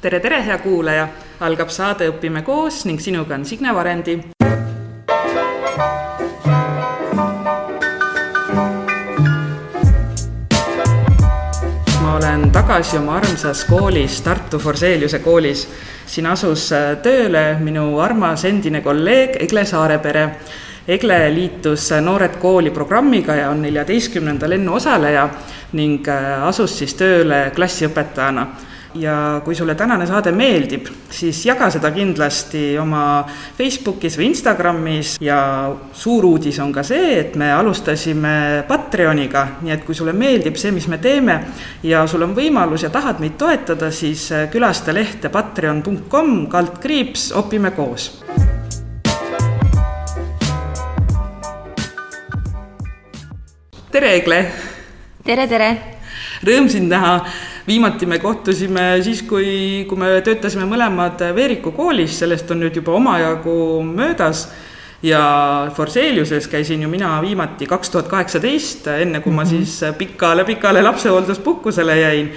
tere, tere, hea kuulaja! algab saade Õpime koos ning sinuga on Signe Varendi. ma olen tagasi oma armsas koolis, Tartu Forseliuse koolis. siin asus tööle minu armas endine kolleeg Egle Saarepere Egle liitus Noored Kooli programmiga ja on neljateistkümnenda lennu osaleja ning asus siis tööle klassiõpetajana ja kui sulle tänane saade meeldib, siis jaga seda kindlasti oma Facebookis või Instagramis ja suur uudis on ka see, et me alustasime Patreoniga, nii et kui sulle meeldib see, mis me teeme ja sul on võimalus ja tahad meid toetada, siis külasta lehte patreon.com kaldkriips õpime koos. tere, Egle! tere, tere! Rõõm sind näha viimati me kohtusime siis, kui, kui me töötasime mõlemad Veeriku koolis, sellest on nüüd juba omajagu möödas ja Forseliuses käisin ju mina viimati kaks tuhat kaheksateist, enne kui ma mhm. siis pikale-pikale lapsehoolduspuhkusele jäin.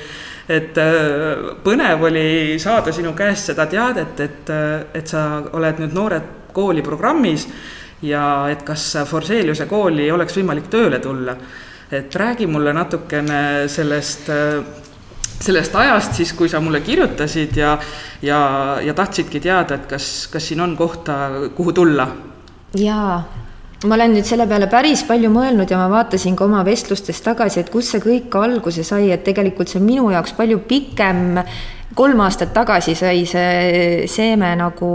et äh, põnev oli saada sinu käest seda teadet, et, et sa oled nüüd Noored Kooli programmis ja et kas Forseliuse kooli oleks võimalik tööle tulla. et räägi mulle natukene sellest äh, sellest ajast siis, kui sa mulle kirjutasid ja, ja, ja tahtsidki teada, et kas, kas siin on kohta, kuhu tulla? jaa, ma olen nüüd selle peale päris palju mõelnud ja ma vaatasin ka oma vestlustes tagasi, et kust see kõik alguse sai, et tegelikult see on minu jaoks palju pikem kolm aastat tagasi sai see seeme nagu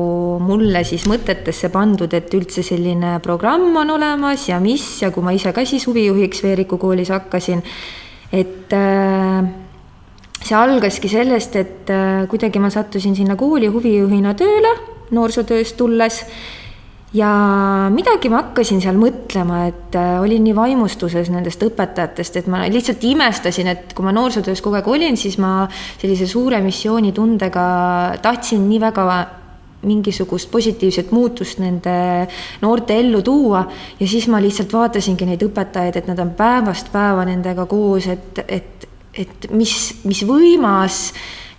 mulle siis mõtetesse pandud, et üldse selline programm on olemas ja mis ja kui ma ise ka siis huvijuhiks Veeriku koolis hakkasin, et äh, see algaski sellest, et äh, kuidagi ma sattusin sinna kooli huvijuhina tööle noorsootööst tulles ja midagi ma hakkasin seal mõtlema, et äh, olin nii vaimustuses nendest õpetajatest, et ma lihtsalt imestasin, et kui ma noorsootöös kogu aeg olin, siis ma sellise suure missioonitundega tahtsin nii väga mingisugust positiivset muutust nende noorte ellu tuua. Ja siis ma lihtsalt vaatasingi neid õpetajaid, et nad on päevast päeva nendega koos, et, et et mis, mis võimas,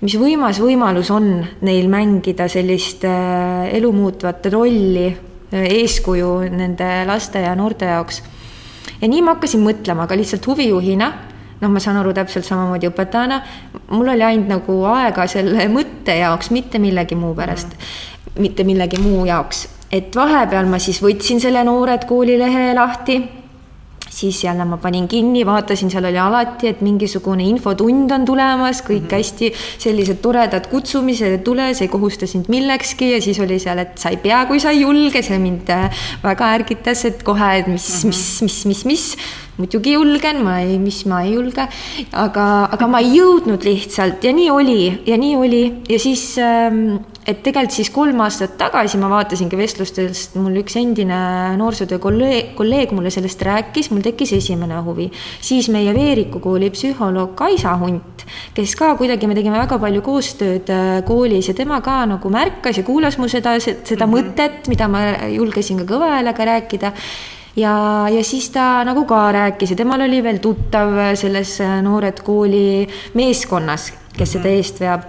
mis võimas võimalus on neil mängida sellist äh, elu muutvat rolli, äh, eeskuju nende laste ja noorte jaoks. ja nii ma hakkasin mõtlema, aga lihtsalt huvijuhina, noh, ma saan aru täpselt samamoodi õpetajana, mul oli ainult nagu aega selle mõtte jaoks, mitte millegi muu pärast, mitte millegi muu jaoks et vahepeal ma siis võtsin selle Noored Kooli lehe lahti siis jälle ma panin kinni, vaatasin, seal oli alati, et mingisugune infotund on tulemas, kõik mm -hmm. hästi sellised toredad kutsumised, tule, see ei kohusta sind millekski ja siis oli seal, et sa ei pea, kui sa ei julge, see mind äh, väga ärgitas, et kohe, et mis mm, -hmm. mis, mis, mis, mis muidugi julgen, ma ei, mis ma ei julge, aga, aga ma ei jõudnud lihtsalt ja nii oli ja nii oli ja siis, ähm, et tegelikult siis kolm aastat tagasi ma vaatasingi vestlustest, mul üks endine noorsootöö kolleeg, kolleeg mulle sellest rääkis, mul tekkis esimene huvi. siis meie Veeriku kooli psühholoog Kaisa Hunt, kes ka kuidagi, me tegime väga palju koostööd äh, koolis ja tema ka nagu märkas ja kuulas mu seda, seda mm -hmm. mõtet, mida ma julgesin ka kõva häälega rääkida ja, ja siis ta nagu ka rääkis ja temal oli veel tuttav selles äh, Noored Kooli meeskonnas, kes seda mhm. eest veab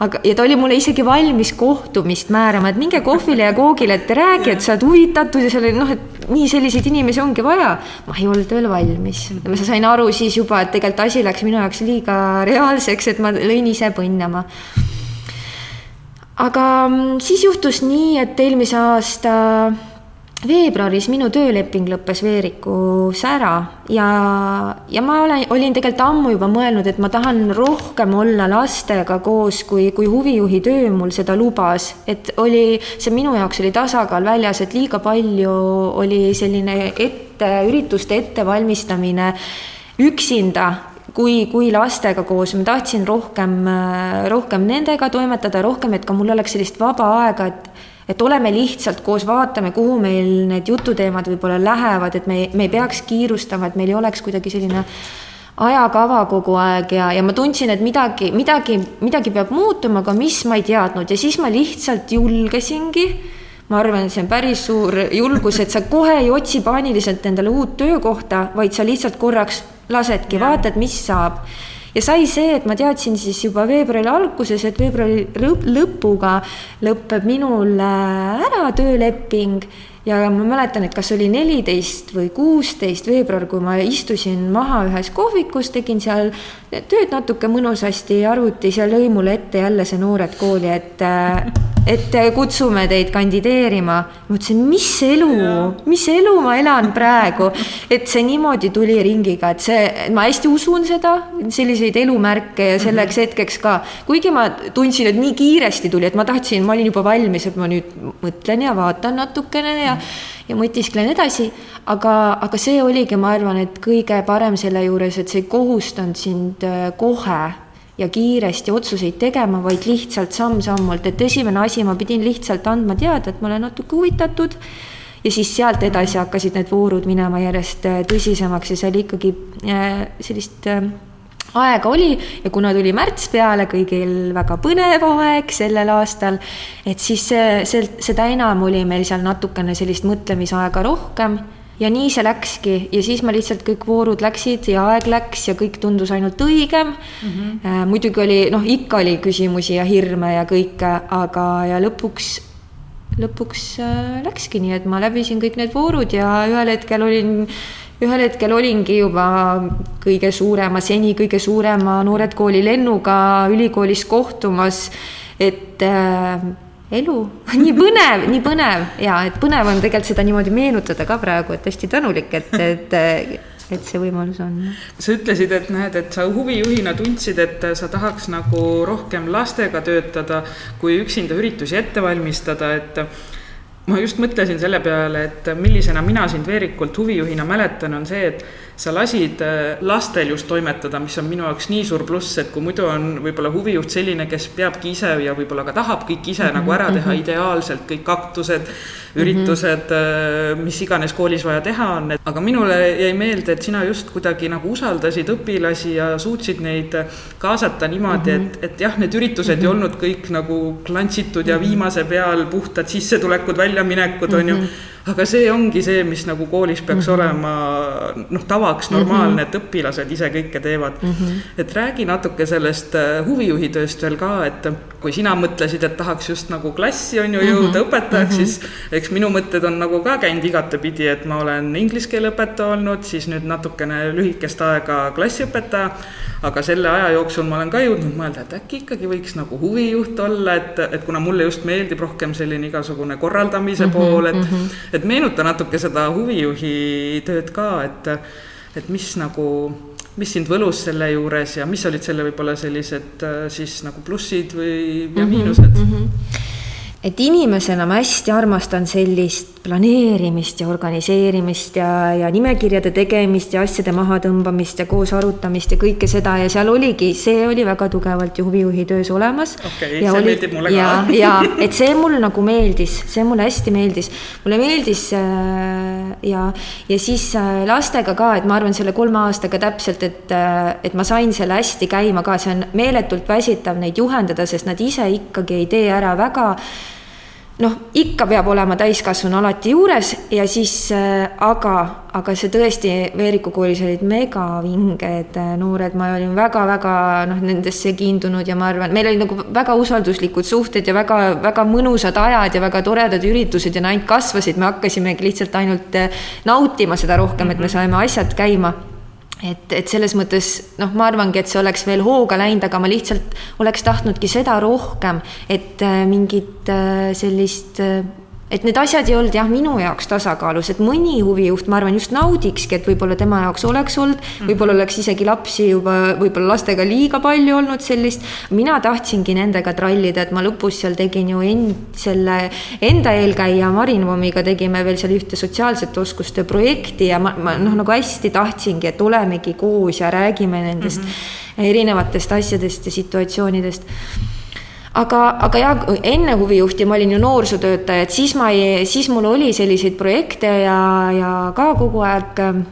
aga, ja ta oli mulle isegi valmis kohtumist määrama, et minge kohvile ja koogile, et räägi, et sa oled huvitatud ja seal oli noh, et nii selliseid inimesi ongi vaja. ma ei olnud veel valmis, mhm. ma sain aru siis juba, et tegelikult asi läks minu jaoks liiga reaalseks, et ma lõin ise põnnama. aga mm, siis juhtus nii, et eelmise aasta veebruaris minu tööleping lõppes Veerikus ära ja, ja ma olen, olin tegelikult ammu juba mõelnud, et ma tahan rohkem olla lastega koos, kui, kui huvijuhi töö mul seda lubas. et oli, see minu jaoks oli tasakaal väljas, et liiga palju oli selline ette, ürituste ettevalmistamine üksinda kui, kui lastega koos, ma tahtsin rohkem, rohkem nendega toimetada, rohkem, et ka mul oleks sellist vaba aega, et et oleme lihtsalt koos, vaatame, kuhu meil need jututeemad võib-olla lähevad, et me, me ei peaks kiirustama, et meil ei oleks kuidagi selline ajakava kogu aeg ja, ja ma tundsin, et midagi, midagi, midagi peab muutuma, aga mis ma ei teadnud. Ja siis ma lihtsalt julgesingi. ma arvan, et see on päris suur julgus, et sa kohe ei otsi paaniliselt endale uut töökohta, vaid sa lihtsalt korraks lasedki, vaatad, mis saab ja sai see, et ma teadsin siis juba veebruari alguses, et veebruari lõpuga lõpeb minul äh, ära tööleping. Ja ma mäletan, et kas oli neliteist või kuusteist veebruar, kui ma istusin maha ühes kohvikus, tegin seal tööd natuke mõnusasti arvutis ja lõi mulle ette jälle see Noored Kooli, et et kutsume teid kandideerima. ma mõtlesin, mis elu, mis elu ma elan praegu, et see niimoodi tuli ringiga, et see, ma hästi usun seda, selliseid elumärke ja selleks hetkeks ka, kuigi ma tundsin, et nii kiiresti tuli, et ma tahtsin, ma olin juba valmis, et ma nüüd mõtlen ja vaatan natukene ja ja mõtisklen edasi, aga, aga see oligi, ma arvan, et kõige parem selle juures, et see ei kohustanud sind äh, kohe ja kiiresti otsuseid tegema, vaid lihtsalt samm-sammult, et esimene asi, ma pidin lihtsalt andma teada, et ma olen natuke huvitatud. Ja siis sealt edasi hakkasid need voorud minema järjest äh, tõsisemaks ja seal ikkagi äh, sellist äh, aega oli. Ja kuna tuli märts peale, kõigil väga põnev aeg sellel aastal, et siis see, see, seda enam oli meil seal natukene sellist mõtlemisaega rohkem ja nii see läkski ja siis ma lihtsalt kõik voorud läksid ja aeg läks ja kõik tundus ainult õigem mm. -hmm. muidugi oli noh, ikka oli küsimusi ja hirme ja kõike, aga ja lõpuks, lõpuks äh, läkski nii, et ma läbisin kõik need voorud ja ühel hetkel olin ühel hetkel olingi juba kõige suurema, seni kõige suurema Noored Kooli lennuga ülikoolis kohtumas, et äh, elu, nii põnev, nii põnev ja et põnev on tegelikult seda niimoodi meenutada ka praegu, et hästi tänulik, et, et et see võimalus on. sa ütlesid, et näed, et sa huvijuhina tundsid, et sa tahaks nagu rohkem lastega töötada, kui üksinda üritusi ette valmistada, et ma just mõtlesin selle peale, et millisena mina sind Veerikult huvijuhina mäletan, on see, et sa lasid äh, lastel just toimetada, mis on minu jaoks nii suur pluss, et kui muidu on võib-olla huvijuht selline, kes peabki ise ja võib-olla ka tahab kõik ise mm -hmm, nagu ära teha mm -hmm. ideaalselt, kõik aktused, üritused mm, -hmm. mis iganes koolis vaja teha on, et aga minule jäi meelde, et sina just kuidagi nagu usaldasid õpilasi ja suutsid neid kaasata niimoodi mm, -hmm. et, et jah, need üritused mm -hmm. ei olnud kõik nagu klantsitud ja mhm. viimase peal puhtad sissetulekud, väljaminekud mm, -hmm. on ju mhm aga see ongi see, mis nagu koolis peaks mm -hmm. olema noh, tavaks normaalne et õpilased ise kõike teevad mm. -hmm. et räägi natuke sellest äh, huvijuhi tööst veel ka, et kui sina mõtlesid, et tahaks just nagu klassi on ju jõuda mm -hmm. õpetajaks mm, -hmm. siis eks minu mõtted on nagu ka käinud igatepidi, et ma olen inglise keele õpetaja olnud, siis nüüd natukene lühikest aega klassiõpetaja aga selle aja jooksul ma olen ka jõudnud mõelda, et äkki ikkagi võiks nagu huvijuht olla, et, et kuna mulle just meeldib rohkem selline igasugune korraldamise mm -hmm, pool, et mm, -hmm. et meenuta natuke seda huvijuhi tööd ka, et, et mis nagu mis sind võlus selle juures ja mis olid selle võib-olla sellised siis nagu plussid või, ja mhm, miinused mm? -hmm et inimesena ma hästi armastan sellist planeerimist ja organiseerimist ja, ja nimekirjade tegemist ja asjade mahatõmbamist ja koos arutamist ja kõike seda ja seal oligi, see oli väga tugevalt ju huvijuhi töös olemas. okei okay,, see oli, meeldib mulle ja, ka. ja et see mul nagu meeldis, see mulle hästi meeldis. mulle meeldis äh, ja, ja siis äh, lastega ka, et ma arvan, selle kolme aastaga täpselt, et, äh, et ma sain selle hästi käima ka, see on meeletult väsitav neid juhendada, sest nad ise ikkagi ei tee ära väga noh, ikka peab olema täiskasvanu alati juures ja siis äh, aga, aga see tõesti Veeriku koolis olid megavinged äh, noored, ma olin väga-väga noh, nendesse kiindunud ja ma arvan, meil oli nagu väga usalduslikud suhted ja väga-väga mõnusad ajad ja väga toredad üritused ja need ainult kasvasid, me hakkasimegi lihtsalt ainult äh, nautima seda rohkem, et me mhm. saime asjad käima et, et selles mõttes noh, ma arvangi, et see oleks veel hooga läinud, aga ma lihtsalt oleks tahtnudki seda rohkem, et äh, mingit äh, sellist äh, et need asjad ei olnud jah, minu jaoks tasakaalus, et mõni huvijuht, ma arvan, just naudikski, et võib-olla tema jaoks oleks olnud, mhm. võib-olla oleks isegi lapsi juba, võib-olla lastega liiga palju olnud sellist. mina tahtsingi nendega trallida, et ma lõpus seal tegin ju end, selle enda eelkäija Marin Vommiga tegime veel seal ühte sotsiaalsete oskuste projekti ja ma, ma noh, nagu hästi tahtsingi, et olemegi koos ja räägime nendest mm -hmm. erinevatest asjadest ja situatsioonidest aga, aga jah, enne huvijuhti ma olin ju noorsootöötaja, et siis ma ei, siis mul oli selliseid projekte ja, ja ka kogu aeg ähm,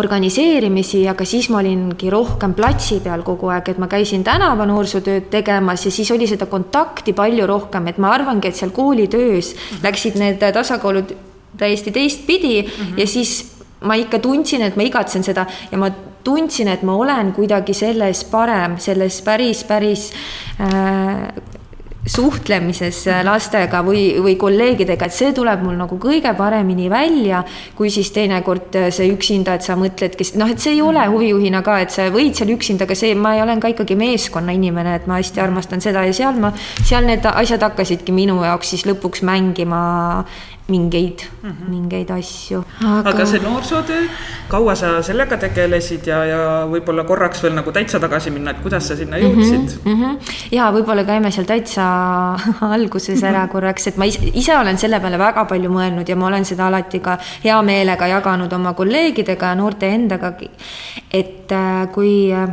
organiseerimisi, aga siis ma olingi rohkem platsi peal kogu aeg, et ma käisin tänava noorsootööd tegemas ja siis oli seda kontakti palju rohkem, et ma arvangi, et seal koolitöös läksid need tasakaalud täiesti teistpidi mm -hmm. ja siis ma ikka tundsin, et ma igatsen seda ja ma tundsin, et ma olen kuidagi selles parem, selles päris, päris äh, suhtlemises lastega või, või kolleegidega, et see tuleb mul nagu kõige paremini välja, kui siis teinekord see üksinda, et sa mõtledki, noh, et see ei ole huvijuhina ka, et sa võid seal üksinda, aga see, ma olen ka ikkagi meeskonnainimene, et ma hästi armastan seda ja seal ma, seal need asjad hakkasidki minu jaoks siis lõpuks mängima mingeid mm, -hmm. mingeid asju. aga see noorsootöö, kaua sa sellega tegelesid ja, ja võib-olla korraks veel nagu täitsa tagasi minna, et kuidas sa sinna jõudsid mm? -hmm. ja võib-olla käime seal täitsa alguses ära -hmm. korraks, et ma ise, ise olen selle peale väga palju mõelnud ja ma olen seda alati ka hea meelega jaganud oma kolleegidega ja noorte endagagi. et äh, kui äh,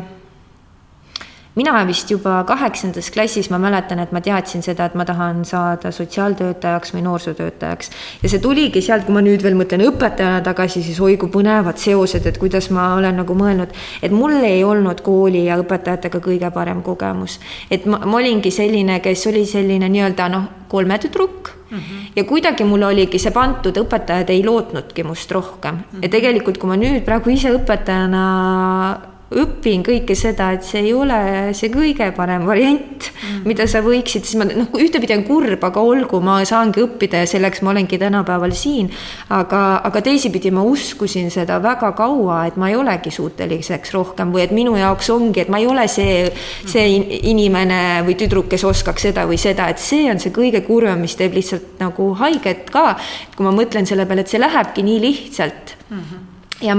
mina vist juba kaheksandas klassis, ma mäletan, et ma teadsin seda, et ma tahan saada sotsiaaltöötajaks või noorsootöötajaks. ja see tuligi sealt, kui ma nüüd veel mõtlen õpetajana tagasi, siis oi kui põnevad seosed, et kuidas ma olen nagu mõelnud, et mul ei olnud kooli ja õpetajatega kõige parem kogemus. et ma, ma olingi selline, kes oli selline nii-öelda noh, kolmetüdruk Mm -hmm. ja kuidagi mul oligi see pandud, õpetajad ei lootnudki must rohkem mm -hmm. ja tegelikult, kui ma nüüd praegu ise õpetajana õpin kõike seda, et see ei ole see kõige parem variant mm., mida sa võiksid, siis ma noh, ühtepidi on kurb, aga olgu, ma saangi õppida ja selleks ma olengi tänapäeval siin. aga, aga teisipidi ma uskusin seda väga kaua, et ma ei olegi suuteliseks rohkem või et minu jaoks ongi, et ma ei ole see, see inimene või tüdruk, kes oskaks seda või seda, et see on see kõige kurvem, mis teeb lihtsalt nagu haiget ka. kui ma mõtlen selle peale, et see lähebki nii lihtsalt mm. -hmm. ja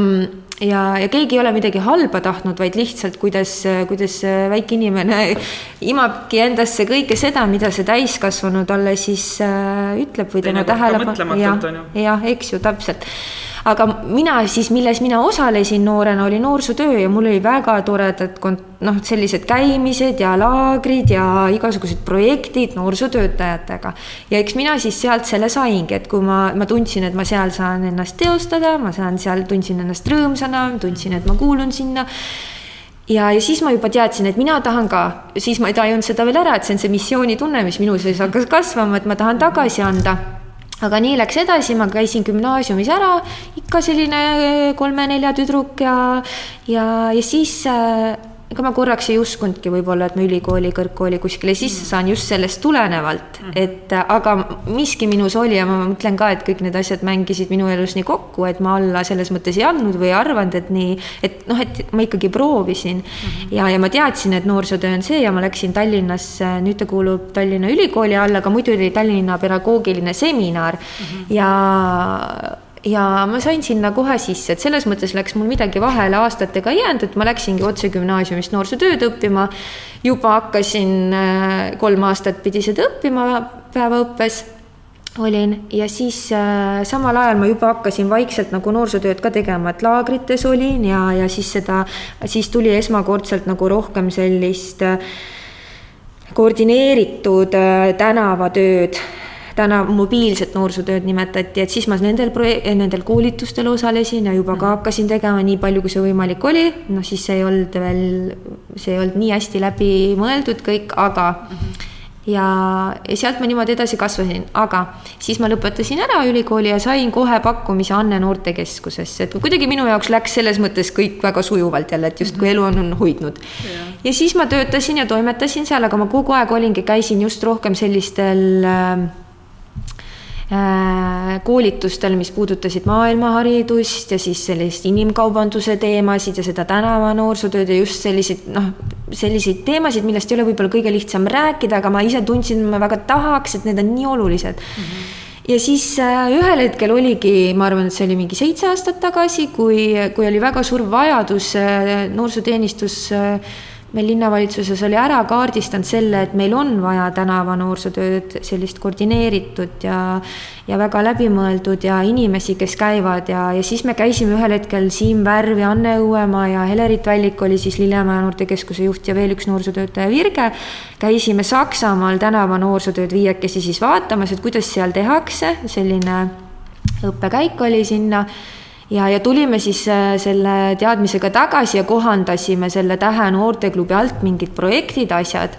ja, ja keegi ei ole midagi halba tahtnud, vaid lihtsalt, kuidas, kuidas väike inimene imabki endasse kõike seda, mida see täiskasvanu talle siis äh, ütleb või tema tähelepanu. jah, jah, eks ju, täpselt aga mina siis, milles mina osalesin noorena, oli noorsootöö ja mul oli väga toredad noh, sellised käimised ja laagrid ja igasugused projektid noorsootöötajatega. ja eks mina siis sealt selle saingi, et kui ma, ma tundsin, et ma seal saan ennast teostada, ma saan seal, tundsin ennast rõõmsana, tundsin, et ma kuulun sinna ja, ja siis ma juba teadsin, et mina tahan ka, siis ma ei tajunud seda veel ära, et see on see missioonitunne, mis minu sees hakkas kasvama, et ma tahan tagasi anda aga nii läks edasi, ma käisin gümnaasiumis ära, ikka selline kolme-nelja tüdruk ja, ja, ja siis äh, ega ma korraks ei uskunudki võib-olla, et ma ülikooli, kõrgkooli kuskile sisse mm. saan just sellest tulenevalt, mm. et aga miski minus oli ja ma mõtlen ka, et kõik need asjad mängisid minu elus nii kokku, et ma alla selles mõttes ei andnud või ei arvanud, et nii, et noh, et ma ikkagi proovisin mm. -hmm. ja, ja ma teadsin, et noorsootöö on see ja ma läksin Tallinnasse, nüüd ta kuulub Tallinna Ülikooli alla, aga muidu oli Tallinna pedagoogiline seminar mm -hmm. ja ja ma sain sinna kohe sisse, et selles mõttes läks mul midagi vahele aastatega ei jäänud, et ma läksingi otse gümnaasiumist noorsootööd õppima. juba hakkasin äh, kolm aastat pidi seda õppima päevaõppes olin ja siis äh, samal ajal ma juba hakkasin vaikselt nagu noorsootööd ka tegema, et laagrites olin ja, ja siis seda, siis tuli esmakordselt nagu rohkem sellist äh, koordineeritud äh, tänavatööd täna mobiilset noorsootööd nimetati, et siis ma nendel proje-, nendel koolitustel osalesin ja juba ka mhm. hakkasin tegema nii palju, kui see võimalik oli, noh siis see ei olnud veel, see ei olnud nii hästi läbi mõeldud kõik, aga -hmm ja, ja sealt ma niimoodi edasi kasvasin, aga siis ma lõpetasin ära ülikooli ja sain kohe pakkumise Anne noortekeskusesse, et kuidagi minu jaoks läks selles mõttes kõik väga sujuvalt jälle, et justkui elu on, on hoidnud. ja siis ma töötasin ja toimetasin seal, aga ma kogu aeg olingi, käisin just rohkem sellistel Äh, koolitustel, mis puudutasid maailmaharidust ja siis sellist inimkaubanduse teemasid ja seda tänava noorsootööd ja just selliseid noh, selliseid teemasid, millest ei ole võib-olla kõige lihtsam rääkida, aga ma ise tundsin, ma väga tahaks, et need on nii olulised mm. -hmm ja siis äh, ühel hetkel oligi, ma arvan, et see oli mingi seitse aastat tagasi, kui, kui oli väga suur vajadus äh, noorsooteenistus äh, meil linnavalitsuses oli ära kaardistanud selle, et meil on vaja tänava noorsootööd, sellist koordineeritud ja ja väga läbimõeldud ja inimesi, kes käivad ja, ja siis me käisime ühel hetkel Siim Värv ja Anne Õuemaa ja Helerit Vällik oli siis Lillemäe noortekeskuse juht ja veel üks noorsootöötaja Virge. käisime Saksamaal tänava noorsootööd viiekesi siis vaatamas, et kuidas seal tehakse, selline õppekäik oli sinna ja, ja tulime siis äh, selle teadmisega tagasi ja kohandasime selle Tähe noorteklubi alt mingid projektid, asjad.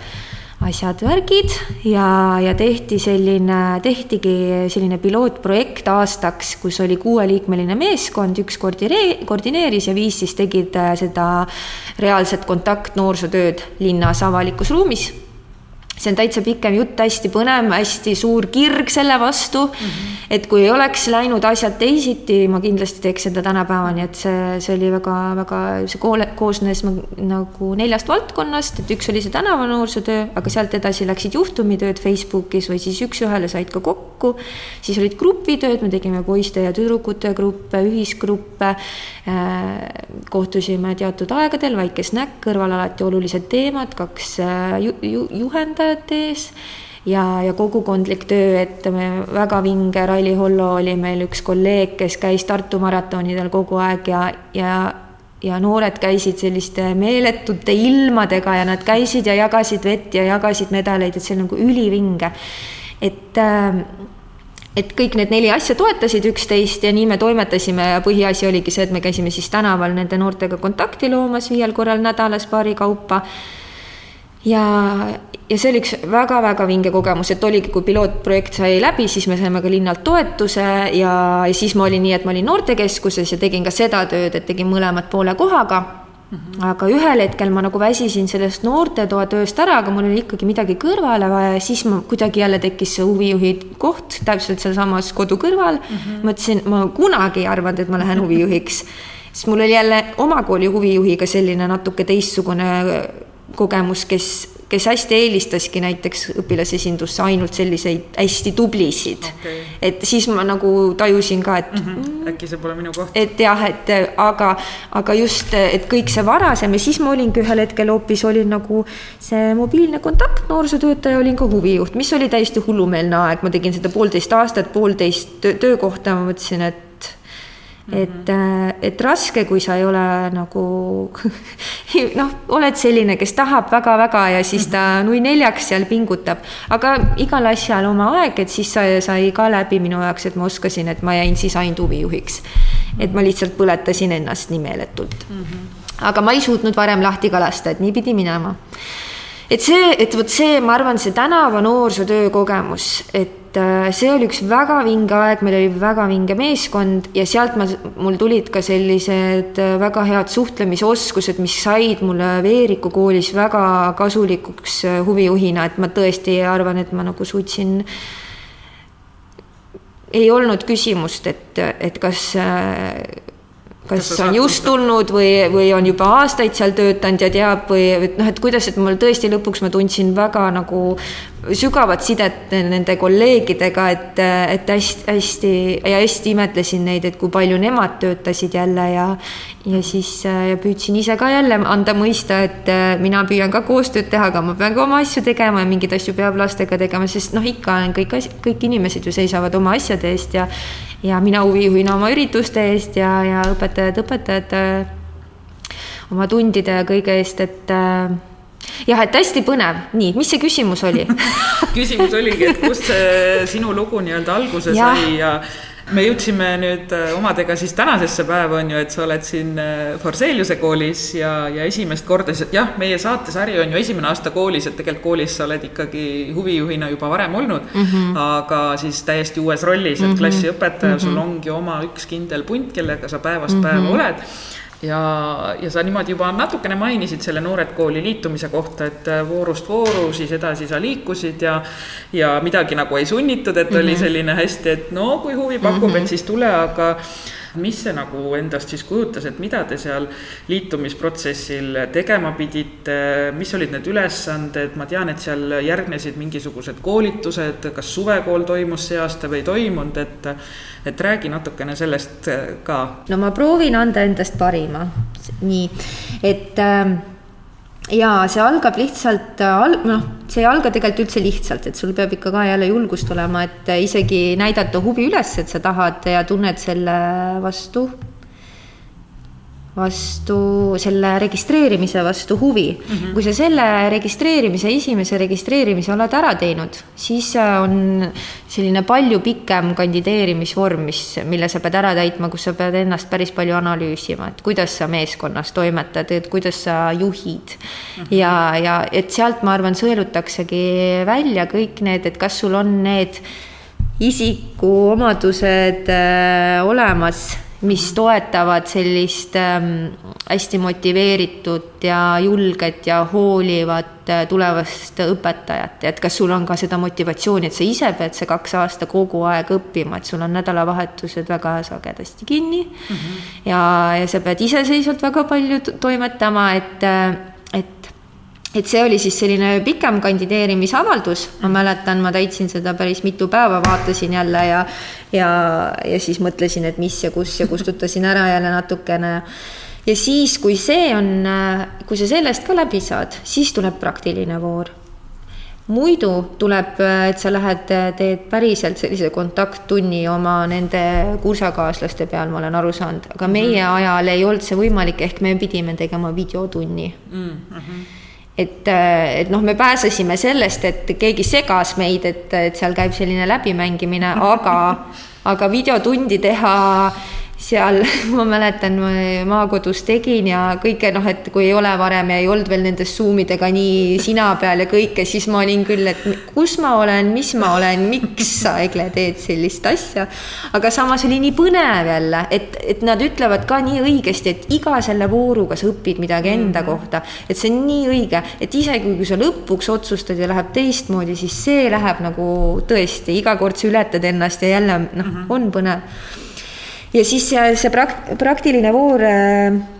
asjad, värgid ja, ja tehti selline, tehtigi selline pilootprojekt aastaks, kus oli kuueliikmeline meeskond, üks koordinee-, koordineeris ja viis siis tegid äh, seda reaalset kontakt noorsootööd linnas avalikus ruumis see on täitsa pikem jutt, hästi põnev, hästi suur kirg selle vastu mm. -hmm. et kui ei oleks läinud asjad teisiti, ma kindlasti teeks seda tänapäevani, et see, see oli väga-väga, see kool koosnes nagu neljast valdkonnast, et üks oli see tänava noorsootöö, aga sealt edasi läksid juhtumitööd Facebookis või siis üks-ühele said ka kokku. siis olid grupitööd, me tegime poiste ja tüdrukute gruppe, ühisgruppe äh,. kohtusime teatud aegadel, väike snäkk, kõrval alati olulised teemad, kaks äh, ju, ju, juhendajat töötajate ees ja, ja kogukondlik töö, et me väga vinge, Raili Hollo oli meil üks kolleeg, kes käis Tartu maratonidel kogu aeg ja, ja ja noored käisid selliste meeletute ilmadega ja nad käisid ja jagasid vett ja jagasid medaleid, et see on nagu ülivinge. et äh, et kõik need neli asja toetasid üksteist ja nii me toimetasime ja põhiasi oligi see, et me käisime siis tänaval nende noortega kontakti loomas viiel korral nädalas paari kaupa ja, ja see oli üks väga-väga vinge kogemus, et oligi, kui pilootprojekt sai läbi, siis me saime ka linnalt toetuse ja, ja siis ma olin nii, et ma olin noortekeskuses ja tegin ka seda tööd, et tegin mõlemat poole kohaga Mm -hmm. aga ühel hetkel ma nagu väsisin sellest noortetoa tööst ära, aga mul oli ikkagi midagi kõrvale vaja ja siis ma kuidagi jälle tekkis see huvijuhi koht täpselt sealsamas kodu kõrval mm. -hmm. mõtlesin, ma kunagi ei arvanud, et ma lähen huvijuhiks. siis mul oli jälle oma kooli huvijuhiga selline natuke teistsugune kogemus, kes kes hästi eelistaski näiteks õpilasesindusse ainult selliseid hästi tublisid okay.. et siis ma nagu tajusin ka, et mm. -hmm. äkki see pole minu koht. et jah, et aga, aga just, et kõik see varasem ja siis ma olingi ühel hetkel hoopis olin nagu see mobiilne kontakt, noorsootöötaja, olin ka huvijuht, mis oli täiesti hullumeelne aeg, ma tegin seda poolteist aastat, poolteist töökohta, ma mõtlesin, et et, äh, et raske, kui sa ei ole nagu noh, oled selline, kes tahab väga-väga ja siis ta mhm. nui neljaks seal pingutab, aga igal asjal oma aeg, et siis sai, sai ka läbi minu jaoks, et ma oskasin, et ma jäin siis ainult huvijuhiks. et ma lihtsalt põletasin ennast nii meeletult. -hmm. aga ma ei suutnud varem lahti ka lasta, et nii pidi minema et see, et vot see, ma arvan, see tänava noorsootöö kogemus, et äh, see oli üks väga vinge aeg, meil oli väga vinge meeskond ja sealt ma, mul tulid ka sellised äh, väga head suhtlemisoskused, mis said mulle Veeriku koolis väga kasulikuks äh, huvijuhina, et ma tõesti arvan, et ma nagu suutsin ei olnud küsimust, et, et kas kas on just tulnud või, või on juba aastaid seal töötanud ja teab või et noh, et kuidas, et mul tõesti lõpuks ma tundsin väga nagu sügavat sidet nende kolleegidega, et, et hästi-hästi ja hästi imetlesin neid, et kui palju nemad töötasid jälle ja ja siis ja püüdsin ise ka jälle anda mõista, et mina püüan ka koostööd teha, aga ma pean ka oma asju tegema ja mingeid asju peab lastega tegema, sest noh, ikka on kõik kõik inimesed ju seisavad oma asjade eest ja ja mina huvijuhina oma ürituste eest ja, ja õpetajad, õpetajad oma tundide ja kõige eest, et äh, jah, et hästi põnev, nii, mis see küsimus oli küsimus oligi, et kust see sinu lugu nii-öelda alguse ja. sai ja me jõudsime nüüd äh, omadega siis tänasesse päeva, on ju, et sa oled siin äh, Forseliuse koolis ja, ja esimest korda, jah, meie saatesari on ju esimene aasta koolis, et tegelikult koolis sa oled ikkagi huvijuhina juba varem olnud mm, -hmm. aga siis täiesti uues rollis, et -hmm. klassiõpetaja mm, -hmm. sul ongi oma üks kindel punt, kellega sa päevast mm -hmm. päeva oled ja, ja sa niimoodi juba natukene mainisid selle Noored Kooli liitumise kohta, et äh, voorust vooru siis edasi sa liikusid ja ja midagi nagu ei sunnitud, et oli mhm. selline hästi, et no kui huvi pakub mm, -hmm. et siis tule, aga mis see nagu endast siis kujutas, et mida te seal liitumisprotsessil tegema pidite, mis olid need ülesanded, ma tean, et seal järgnesid mingisugused koolitused, kas suvekool toimus see aasta või ei toimunud, et et räägi natukene sellest ka. no ma proovin anda endast parima, nii, et äh, ja see algab lihtsalt, äh, noh, see ei alga tegelikult üldse lihtsalt, et sul peab ikka ka jälle julgust olema, et isegi näidata huvi üles, et sa tahad ja tunned selle vastu vastu, selle registreerimise vastu huvi mm. -hmm. kui sa selle registreerimise, esimese registreerimise oled ära teinud, siis on selline palju pikem kandideerimisvorm, mis, mille sa pead ära täitma, kus sa pead ennast päris palju analüüsima, et kuidas sa meeskonnas toimetad, et kuidas sa juhid mm. -hmm. ja, ja et sealt, ma arvan, sõelutaksegi välja kõik need, et kas sul on need isikuomadused äh, olemas mis toetavad sellist ähm, hästi motiveeritud ja julget ja hoolivat äh, tulevast õpetajat, et kas sul on ka seda motivatsiooni, et sa ise pead see kaks aasta kogu aeg õppima, et sul on nädalavahetused väga sagedasti kinni mm. -hmm. ja, ja sa pead iseseisvalt väga palju toimetama, et, äh, et et see oli siis selline pikem kandideerimisavaldus, ma mäletan, ma täitsin seda päris mitu päeva, vaatasin jälle ja ja, ja siis mõtlesin, et mis ja kus ja kustutasin ära jälle natukene. ja siis, kui see on, kui sa sellest ka läbi saad, siis tuleb praktiline voor. muidu tuleb, et sa lähed, teed päriselt sellise kontakttunni oma nende kursakaaslaste peal, ma olen aru saanud, aga meie mhm. ajal ei olnud see võimalik, ehk me pidime tegema videotunni mm. -hmm et, et noh, me pääsesime sellest, et keegi segas meid, et, et seal käib selline läbimängimine, aga, aga videotundi teha seal ma mäletan, maakodus tegin ja kõike noh, et kui ei ole varem ja ei olnud veel nende Zoom idega nii sina peal ja kõike, siis ma olin küll, et kus ma olen, mis ma olen, miks sa, Egle, teed sellist asja. aga samas oli nii põnev jälle, et, et nad ütlevad ka nii õigesti, et iga selle vooruga sa õpid midagi enda -hmm. kohta, et see on nii õige, et isegi kui sa lõpuks otsustad ja läheb teistmoodi, siis see läheb nagu tõesti, iga kord sa ületad ennast ja jälle noh -hmm. on põnev ja siis see, prak-, praktiline voor äh,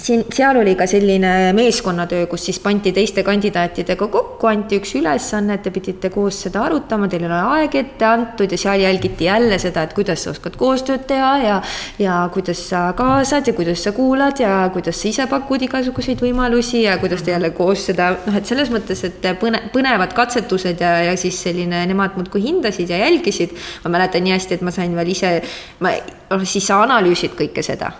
siin, seal oli ka selline meeskonnatöö, kus siis pandi teiste kandidaatidega kokku, anti üks ülesanne, te pidite koos seda arutama, teil oli aeg ette antud ja seal jälgiti jälle seda, et kuidas sa oskad koostööd teha ja ja kuidas sa kaasad ja kuidas sa kuulad ja kuidas sa ise pakud igasuguseid võimalusi ja kuidas te jälle koos seda noh, et selles mõttes, et põne, põnevad katsetused ja, ja siis selline, nemad muudkui hindasid ja jälgisid. ma mäletan nii hästi, et ma sain veel ise, ma, noh siis sa analüüsid kõike seda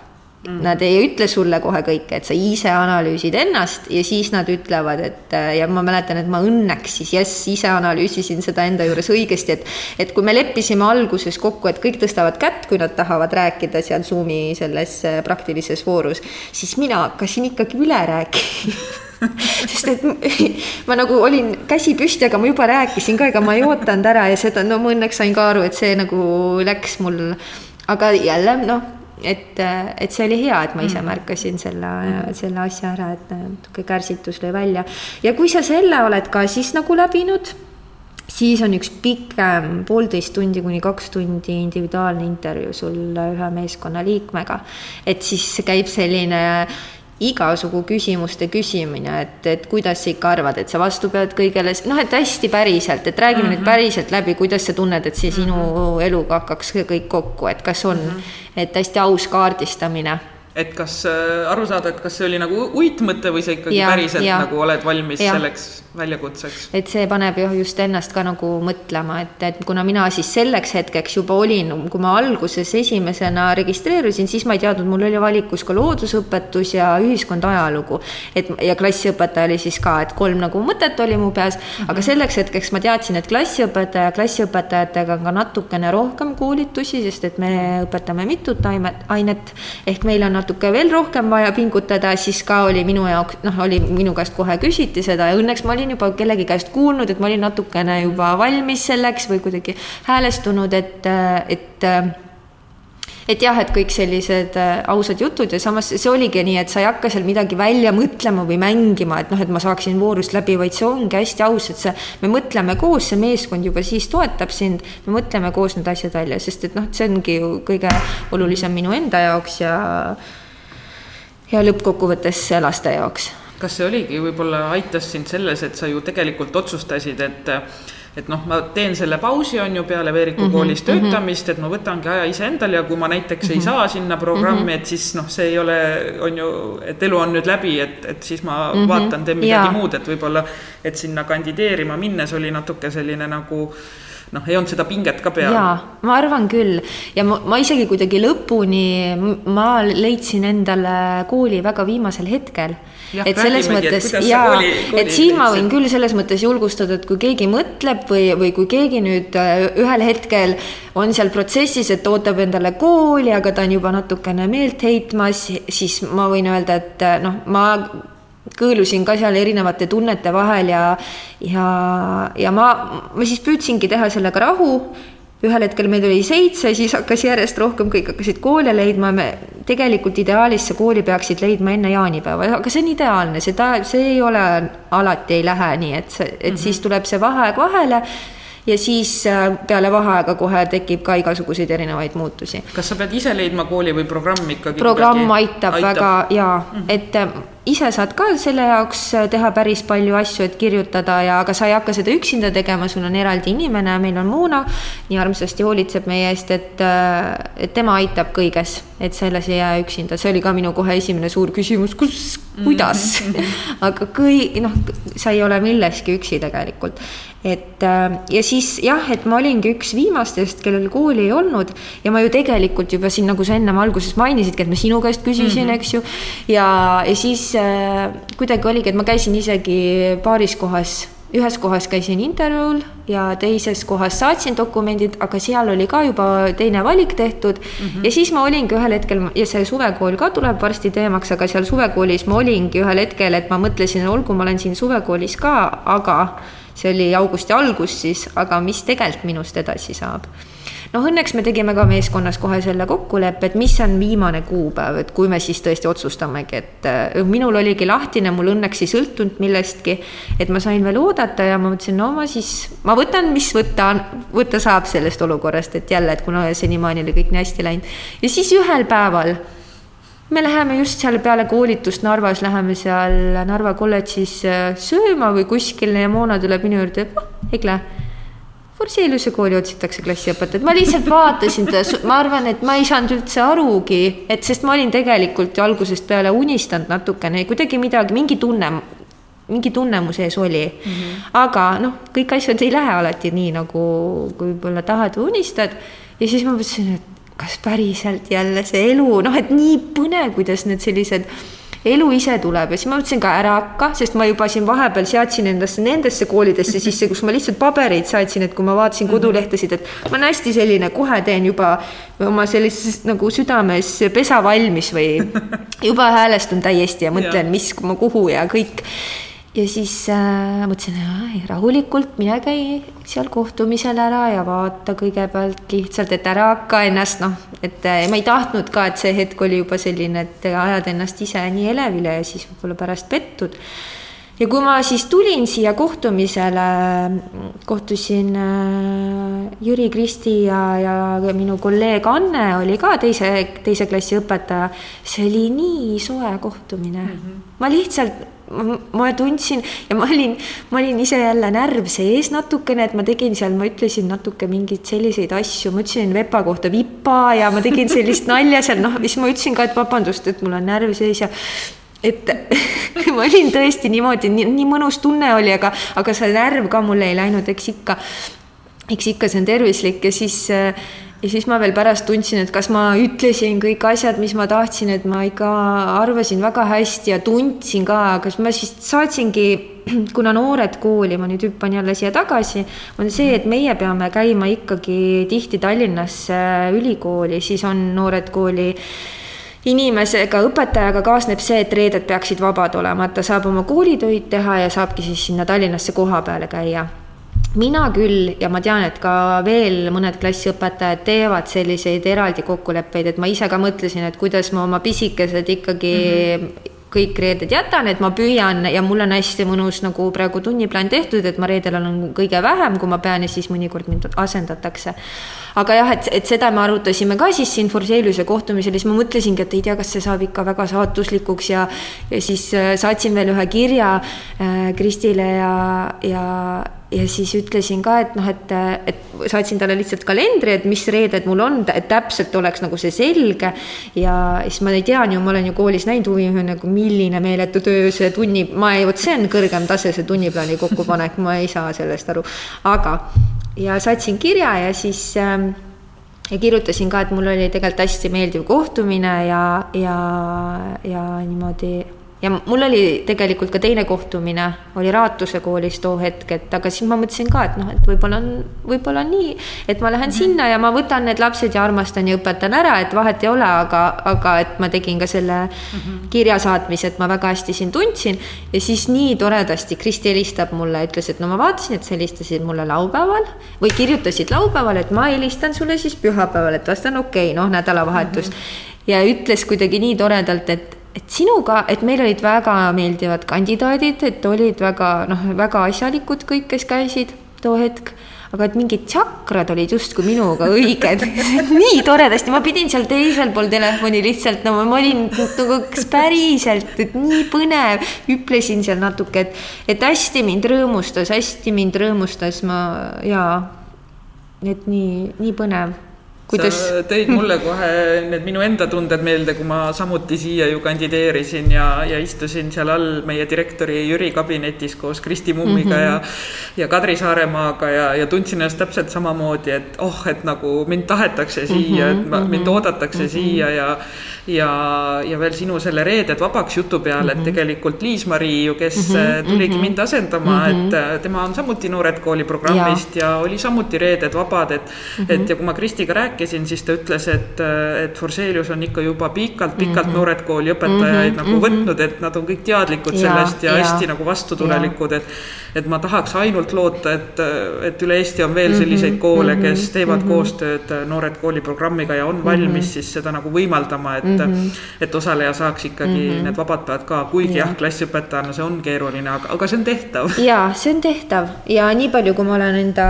Mm. Nad ei ütle sulle kohe kõike, et sa ise analüüsid ennast ja siis nad ütlevad, et ja ma mäletan, et ma õnneks siis jess, ise analüüsisin seda enda juures õigesti, et et kui me leppisime alguses kokku, et kõik tõstavad kätt, kui nad tahavad rääkida seal Zoomi selles äh, praktilises voorus, siis mina hakkasin ikkagi üle rääkima sest et ma nagu olin käsi püsti, aga ma juba rääkisin ka, ega ma ei ootanud ära ja seda, no ma õnneks sain ka aru, et see nagu läks mul, aga jälle noh et, et see oli hea, et ma ise mm. märkasin selle, selle asja ära, et natuke kärsitus lõi välja. ja kui sa selle oled ka siis nagu läbinud, siis on üks pikem, poolteist tundi kuni kaks tundi individuaalne intervjuu sul ühe meeskonna liikmega. et siis käib selline igasugu küsimuste küsimine, et, et kuidas sa ikka arvad, et sa vastu pead kõigele, noh, et hästi päriselt, et räägime mm -hmm. nüüd päriselt läbi, kuidas sa tunned, et see sinu mm -hmm. eluga hakkaks kõik kokku, et kas on mm, -hmm. et hästi aus kaardistamine et kas äh, aru saada, et kas see oli nagu uitmõte või sa ikkagi ja, päriselt ja. nagu oled valmis ja. selleks väljakutseks? et see paneb ju just ennast ka nagu mõtlema, et, et kuna mina siis selleks hetkeks juba olin, kui ma alguses esimesena registreerusin, siis ma ei teadnud, mul oli valikus ka loodusõpetus ja ühiskond, ajalugu. et ja klassiõpetaja oli siis ka, et kolm nagu mõtet oli mu peas aga selleks hetkeks ma teadsin, et klassiõpetaja, klassiõpetajatega on ka natukene rohkem koolitusi, sest et me õpetame mitut ainet ehk meil on natuke veel rohkem vaja pingutada, siis ka oli minu jaoks, noh, oli minu käest kohe küsiti seda ja õnneks ma olin juba kellegi käest kuulnud, et ma olin natukene juba valmis selleks või kuidagi häälestunud, et, et et jah, et kõik sellised äh, ausad jutud ja samas see oligi nii, et sa ei hakka seal midagi välja mõtlema või mängima, et noh, et ma saaksin voorust läbi, vaid see ongi hästi aus, et see, me mõtleme koos, see meeskond juba siis toetab sind, me mõtleme koos need asjad välja, sest et noh, see ongi ju kõige olulisem minu enda jaoks ja ja lõppkokkuvõttes laste jaoks. Kas see oligi, võib-olla aitas sind selles, et sa ju tegelikult otsustasid, et et noh, ma teen selle pausi, on ju, peale Veeriku mm -hmm, koolis mhm. töötamist, et ma võtangi aja iseendale ja kui ma näiteks mm -hmm. ei mhm. saa sinna programmi mm, -hmm. et siis noh, see ei ole, on ju, et elu on nüüd läbi, et, et siis ma mm -hmm. vaatan, teen midagi ja. muud, et võib-olla, et sinna kandideerima minnes oli natuke selline nagu noh, ei olnud seda pinget ka peal. jaa, ma arvan küll ja ma, ma isegi kuidagi lõpuni, ma leidsin endale kooli väga viimasel hetkel et selles mõttes jaa, et siin ma võin küll selles mõttes julgustada, et kui keegi mõtleb või, või kui keegi nüüd äh, ühel hetkel on seal protsessis, et ootab endale kooli, aga ta on juba natukene meelt heitmas, siis ma võin öelda, et äh, noh, ma kõõlusin ka seal erinevate tunnete vahel ja, ja, ja ma, ma siis püüdsingi teha sellega rahu ühel hetkel meid oli seitse, siis hakkas järjest rohkem, kõik hakkasid koole leidma, me tegelikult ideaalis see kooli peaksid leidma enne jaanipäeva, aga see on ideaalne, seda, see ei ole, alati ei lähe nii, et et mm -hmm. siis tuleb see vaheaeg vahele ja siis äh, peale vaheaega kohe tekib ka igasuguseid erinevaid muutusi. kas sa pead ise leidma kooli või programm ikkagi? programm aitab, aitab väga jaa mm, -hmm. et äh, ise saad ka selle jaoks äh, teha päris palju asju, et kirjutada ja, aga sa ei hakka seda üksinda tegema, sul on eraldi inimene, meil on Muuna, nii armsasti hoolitseb meie eest, et, et tema aitab kõiges, et selles ei jää üksinda, see oli ka minu kohe esimene suur küsimus, kus, kuidas mm, -hmm. aga kõi-, noh, sa ei ole milleski üksi tegelikult et äh, ja siis jah, et ma olingi üks viimastest, kellel kooli ei olnud ja ma ju tegelikult juba siin, nagu sa ennem alguses mainisidki, et ma sinu käest küsisin mm, -hmm. eks ju. ja, ja siis äh, kuidagi oligi, et ma käisin isegi paaris kohas ühes kohas käisin intervjuul ja teises kohas saatsin dokumendid, aga seal oli ka juba teine valik tehtud mm. -hmm. ja siis ma olingi ühel hetkel ja see suvekool ka tuleb varsti teemaks, aga seal suvekoolis ma olingi ühel hetkel, et ma mõtlesin, olgu, ma olen siin suvekoolis ka, aga see oli augusti algus siis, aga mis tegelikult minust edasi saab noh, õnneks me tegime ka meeskonnas kohe selle kokkuleppe, et mis on viimane kuupäev, et kui me siis tõesti otsustamegi, et äh, minul oligi lahtine, mul õnneks ei sõltunud millestki, et ma sain veel oodata ja ma mõtlesin, no ma siis, ma võtan, mis võtta, võtta saab sellest olukorrast, et jälle, et kuna senimaani oli kõik nii hästi läinud. ja siis ühel päeval me läheme just seal peale koolitust Narvas, läheme seal Narva kolledžis äh, sööma või kuskil ja Moona tuleb minu juurde, oh, Egle, Forseliuse kooli otsitakse klassiõpetajat, ma lihtsalt vaatasin teda, ma arvan, et ma ei saanud üldse arugi, et sest ma olin tegelikult ju algusest peale unistanud natukene, kuidagi midagi, mingi tunne, mingi tunne mu sees oli mm. -hmm. aga noh, kõik asjad ei lähe alati nii, nagu võib-olla tahad või unistad. ja siis ma mõtlesin, et kas päriselt jälle see elu, noh, et nii põnev, kuidas need sellised elu ise tuleb ja siis ma mõtlesin ka ära hakka, sest ma juba siin vahepeal seadsin endasse nendesse koolidesse sisse, kus ma lihtsalt pabereid saatsin, et kui ma vaatasin kodulehtesid, et ma olen hästi selline, kohe teen juba oma sellises nagu südames pesa valmis või juba häälestun täiesti ja mõtlen, mis, kuhu ja kõik ja siis äh, mõtlesin, rahulikult mine käi seal kohtumisel ära ja vaata kõigepealt lihtsalt, et ära hakka ennast noh, et äh, ma ei tahtnud ka, et see hetk oli juba selline, et ajad ennast ise nii elevile ja siis võib-olla pärast pettud. ja kui ma siis tulin siia kohtumisele, kohtusin äh, Jüri Kristi ja, ja minu kolleeg Anne oli ka teise, teise klassi õpetaja. see oli nii soe kohtumine mm, -hmm. ma lihtsalt ma tundsin ja ma olin, ma olin ise jälle närv sees natukene, et ma tegin seal, ma ütlesin natuke mingeid selliseid asju, ma ütlesin Vepa kohta vipa ja ma tegin sellist nalja seal, noh, siis ma ütlesin ka, et vabandust, et mul on närv sees ja et ma olin tõesti niimoodi, nii, mõnus tunne oli, aga, aga see närv ka mul ei läinud, eks ikka, eks ikka see on tervislik ja siis äh, ja siis ma veel pärast tundsin, et kas ma ütlesin kõik asjad, mis ma tahtsin, et ma ikka arvasin väga hästi ja tundsin ka, kas ma siis saatsingi, kuna noored kooli, ma nüüd hüppan jälle siia tagasi, on see, et meie peame käima ikkagi tihti Tallinnasse ülikooli, siis on noored kooli inimesega, õpetajaga kaasneb see, et reeded peaksid vabad olema, et ta saab oma koolitöid teha ja saabki siis sinna Tallinnasse koha peale käia mina küll ja ma tean, et ka veel mõned klassiõpetajad teevad selliseid eraldi kokkuleppeid, et ma ise ka mõtlesin, et kuidas ma oma pisikesed ikkagi mm -hmm kõik reeded jätan, et ma püüan ja mul on hästi mõnus nagu praegu tunniplaan tehtud, et ma reedel olen kõige vähem, kui ma pean ja siis mõnikord mind asendatakse. aga jah, et, et seda me arutasime ka siis siin Forseliuse kohtumisel, siis ma mõtlesingi, et ei tea, kas see saab ikka väga saatuslikuks ja ja siis äh, saatsin veel ühe kirja äh, Kristile ja, ja ja siis ütlesin ka, et noh, et, et saatsin talle lihtsalt kalendri, et mis reeded mul on, et täpselt oleks nagu see selge. ja siis ma tean ju, ma olen ju koolis näinud huvijuhi nagu milline meeletu töö see tunni, ma ei, vot see on kõrgem tase, see tunniplaani kokkupanek, ma ei saa sellest aru. aga ja saatsin kirja ja siis äh, ja kirjutasin ka, et mul oli tegelikult hästi meeldiv kohtumine ja, ja, ja niimoodi ja mul oli tegelikult ka teine kohtumine, oli Raatuse koolis too hetk, et aga siis ma mõtlesin ka, et noh, et võib-olla on, võib-olla on nii, et ma lähen mm -hmm. sinna ja ma võtan need lapsed ja armastan ja õpetan ära, et vahet ei ole, aga, aga et ma tegin ka selle mm -hmm. kirja saatmise, et ma väga hästi sind tundsin. ja siis nii toredasti Kristi helistab mulle, ütles, et no ma vaatasin, et sa helistasid mulle laupäeval või kirjutasid laupäeval, et ma helistan sulle siis pühapäeval, et vastan okei okay,, noh, nädalavahetus mm. -hmm. ja ütles kuidagi nii toredalt, et et sinuga, et meil olid väga meeldivad kandidaadid, et olid väga noh, väga asjalikud kõik, kes käisid too hetk, aga et mingid tsakrad olid justkui minuga õiged. Nii toredasti, ma pidin seal teisel pool telefoni lihtsalt, no ma olin nagu kas päriselt, et nii põnev, hüplesin seal natuke, et, et hästi mind rõõmustas, hästi mind rõõmustas ma jaa, et nii, nii põnev kuidas? sa tõid mulle kohe need minu enda tunded meelde, kui ma samuti siia ju kandideerisin ja, ja istusin seal all meie direktori Jüri kabinetis koos Kristi Mummiga mm -hmm. ja ja Kadri Saaremaaga ja, ja tundsin ennast täpselt samamoodi, et oh, et nagu mind tahetakse siia mm, -hmm, et ma, mind mhm. oodatakse mm -hmm. siia ja ja, ja veel sinu selle Reeded vabaks jutu peale mm, -hmm. et mhm. tegelikult Liis-Mari ju, kes mm -hmm. tuligi mind asendama mm, -hmm. et äh, tema on samuti Noored Kooli programmist ja, ja oli samuti Reeded vabad, et mm, -hmm. et ja kui ma Kristiga rääkisin, siis ta ütles, et, et Forselius on ikka juba pikalt-pikalt mm -hmm. Noored Kooli õpetajaid mm -hmm. nagu võtnud, et nad on kõik teadlikud ja, sellest ja, ja hästi nagu vastutulelikud, et et ma tahaks ainult loota, et, et üle Eesti on veel selliseid koole, kes teevad mm -hmm. koostööd Noored Kooli programmiga ja on valmis mm -hmm. siis seda nagu võimaldama, et mm, -hmm. et osaleja saaks ikkagi mm -hmm. need vabad päevad ka, kuigi ja. jah, klassiõpetajana see on keeruline, aga, aga see on tehtav. ja see on tehtav ja nii palju, kui ma olen enda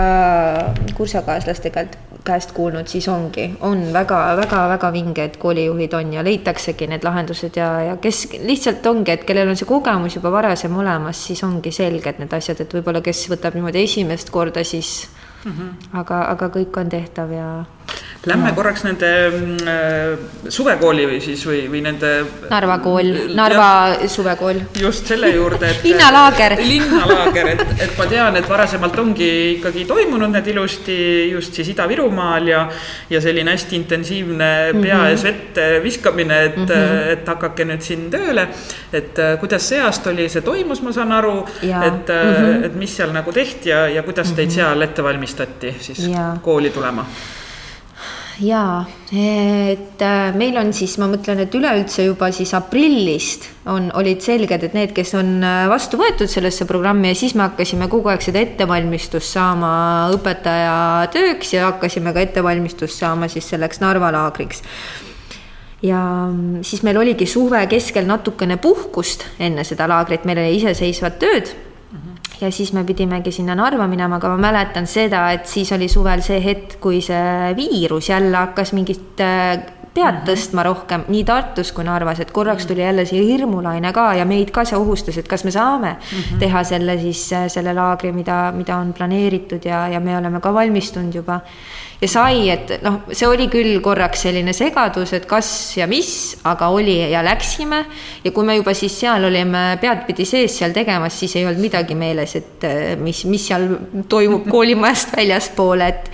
kursakaaslastega käest kuulnud, siis ongi, on väga-väga-väga vinged koolijuhid on ja leitaksegi need lahendused ja, ja kes lihtsalt ongi, et kellel on see kogemus juba varasem olemas, siis ongi selged need asjad, et võib-olla kes võtab niimoodi esimest korda, siis mm -hmm. aga, aga kõik on tehtav ja Lähme no. korraks nende äh, suvekooli või siis või, või nende. Narva kool, Narva ja, suvekool. just selle juurde, et. linnalaager. linnalaager, et, et ma tean, et varasemalt ongi ikkagi toimunud need ilusti just siis Ida-Virumaal ja, ja selline hästi intensiivne pea ees mhm. vette viskamine, et mm, -hmm. et hakake nüüd siin tööle. et äh, kuidas see aasta oli, see toimus, ma saan aru, et mm, -hmm. et mis seal nagu tehti ja, ja kuidas teid mm -hmm. seal ette valmistati siis ja. kooli tulema? Jaa, et äh, meil on siis, ma mõtlen, et üleüldse juba siis aprillist on, olid selged, et need, kes on äh, vastu võetud sellesse programmi ja siis me hakkasime kogu aeg seda ettevalmistust saama õpetaja tööks ja hakkasime ka ettevalmistust saama siis selleks Narva laagriks. Ja mm, siis meil oligi suve keskel natukene puhkust enne seda laagrit, meil oli iseseisvad tööd ja siis me pidimegi sinna Narva minema, aga ma mäletan seda, et siis oli suvel see hetk, kui see viirus jälle hakkas mingit äh, pead mhm. tõstma rohkem nii Tartus kui Narvas, et korraks tuli jälle see hirmulaine ka ja meid ka see ohustas, et kas me saame mm -hmm. teha selle siis, äh, selle laagri, mida, mida on planeeritud ja, ja me oleme ka valmistunud juba ja sai, et noh, see oli küll korraks selline segadus, et kas ja mis, aga oli ja läksime. ja kui me juba siis seal olime peadpidi sees seal tegemas, siis ei olnud midagi meeles, et eh, mis, mis seal toimub koolimajast väljaspool, et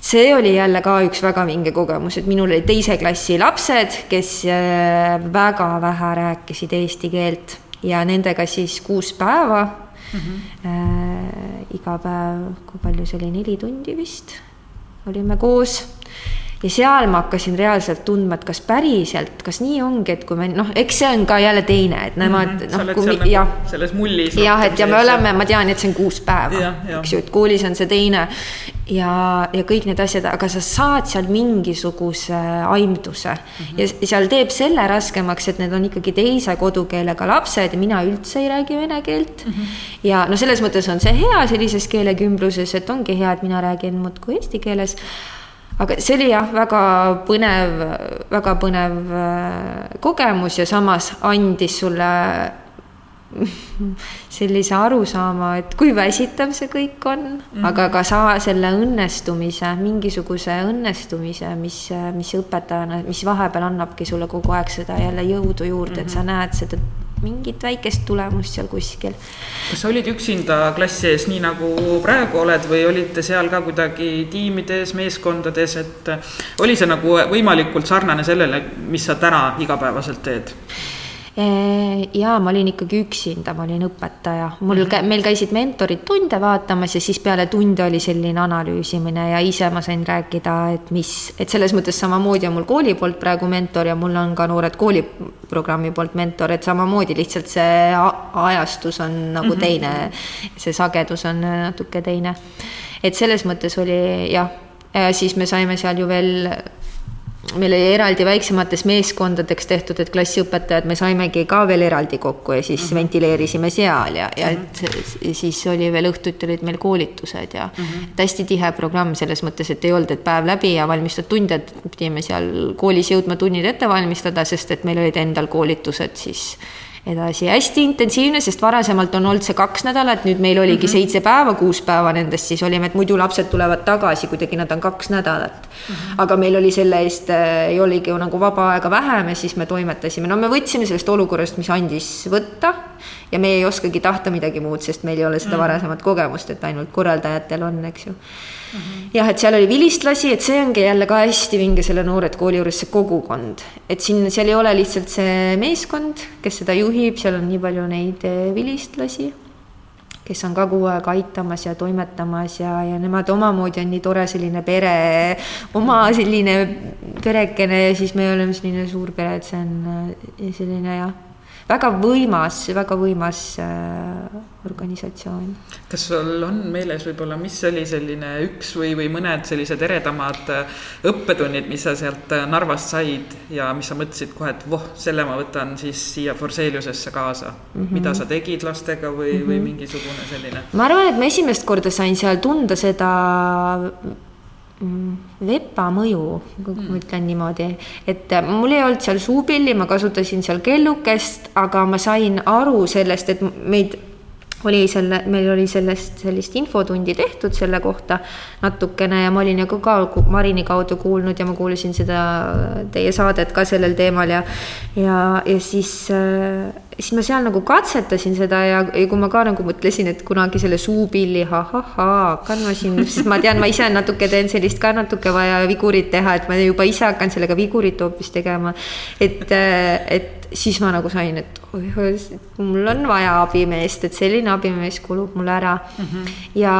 see oli jälle ka üks väga vinge kogemus, et minul olid teise klassi lapsed, kes eh, väga vähe rääkisid eesti keelt ja nendega siis kuus päeva mm. -hmm. Äh, iga päev, kui palju see oli, neli tundi vist olime koos ja seal ma hakkasin reaalselt tundma, et kas päriselt, kas nii ongi, et kui me noh, eks see on ka jälle teine, et nemad mm -hmm. noh, kui jah. selles mullis. jah, et ja me oleme, ma tean, et see on kuus päeva, eks ju, et koolis on see teine ja, ja kõik need asjad, aga sa saad seal mingisuguse aimduse mm -hmm. ja seal teeb selle raskemaks, et need on ikkagi teise kodukeelega lapsed ja mina üldse ei räägi vene keelt mm. -hmm. ja no selles mõttes on see hea sellises keelekümbluses, et ongi hea, et mina räägin muudkui eesti keeles aga see oli jah, väga põnev, väga põnev äh, kogemus ja samas andis sulle sellise arusaama, et kui väsitav see kõik on mm, -hmm. aga ka sa selle õnnestumise, mingisuguse õnnestumise, mis, mis õpetajana, mis vahepeal annabki sulle kogu aeg seda jälle jõudu juurde mm, -hmm. et sa mhm. näed seda mingit väikest tulemust seal kuskil. kas sa olid üksinda klassi ees, nii nagu praegu oled või olite seal ka kuidagi tiimides, meeskondades, et oli see nagu võimalikult sarnane sellele, mis sa täna igapäevaselt teed? Ja ma olin ikkagi üksinda, ma olin õpetaja, mul mm, -hmm. meil käisid mentorid tunde vaatamas ja siis peale tunde oli selline analüüsimine ja ise ma sain rääkida, et mis, et selles mõttes samamoodi on mul kooli poolt praegu mentor ja mul on ka Noored kooliprogrammi poolt mentor, et samamoodi lihtsalt see ajastus on nagu mm -hmm. teine, see sagedus on natuke teine. et selles mõttes oli jah, siis me saime seal ju veel meil oli eraldi väiksemateks meeskondadeks tehtud, et klassiõpetajad, me saimegi ka veel eraldi kokku ja siis mm -hmm. ventileerisime seal ja, ja mm -hmm. siis oli veel õhtuti olid meil koolitused ja mm -hmm. hästi tihe programm selles mõttes, et ei olnud, et päev läbi ja valmistad tunde, et pidime seal koolis jõudma tunnid ette valmistada, sest et meil olid endal koolitused siis edasi, hästi intensiivne, sest varasemalt on olnud see kaks nädalat, nüüd meil oligi mm -hmm. seitse päeva, kuus päeva nendest siis olime, et muidu lapsed tulevad tagasi, kuidagi nad on kaks nädalat mm. -hmm. aga meil oli selle eest äh,, ei oligi nagu vaba aega vähem ja siis me toimetasime, no me võtsime sellest olukorrast, mis andis võtta ja me ei oskagi tahta midagi muud, sest meil ei ole seda mm -hmm. varasemat kogemust, et ainult korraldajatel on, eks ju. Jah, et seal oli vilistlasi, et see ongi jälle ka hästi vinge selle Noored Kooli juures, see kogukond. et siin, seal ei ole lihtsalt see meeskond, kes seda juhib, seal on nii palju neid eh, vilistlasi, kes on ka kogu aeg aitamas ja toimetamas ja, ja nemad omamoodi on nii tore selline pere, oma selline perekene ja siis me oleme selline suur pere, et see on eh, selline jah väga võimas, väga võimas äh, organisatsioon. kas sul on meeles võib-olla, mis oli selline üks või, või mõned sellised eredamad äh, õppetunnid, mis sa sealt äh, Narvast said ja mis sa mõtlesid kohe, et voh, selle ma võtan siis siia Forseliusesse kaasa mm. -hmm. mida sa tegid lastega või mm, -hmm. või mingisugune selline? ma arvan, et ma esimest korda sain seal tunda seda vepa mõju, kui ma mm. ütlen niimoodi, et äh, mul ei olnud seal suupilli, ma kasutasin seal kellukest, aga ma sain aru sellest, et meid oli selle, meil oli sellest sellist infotundi tehtud selle kohta natukene ja ma olin ka, ka Marini kaudu kuulnud ja ma kuulasin seda teie saadet ka sellel teemal ja ja, ja siis äh, siis ma seal nagu katsetasin seda ja, ja kui ma ka nagu mõtlesin, et kunagi selle suupilli ma siin, sest ma tean, ma ise natuke teen sellist ka natuke vaja vigurit teha, et ma juba ise hakkan sellega vigurit hoopis tegema. et, et siis ma nagu sain, et oih, mul on vaja abimeest, et selline abimees kulub mul ära mm. -hmm. ja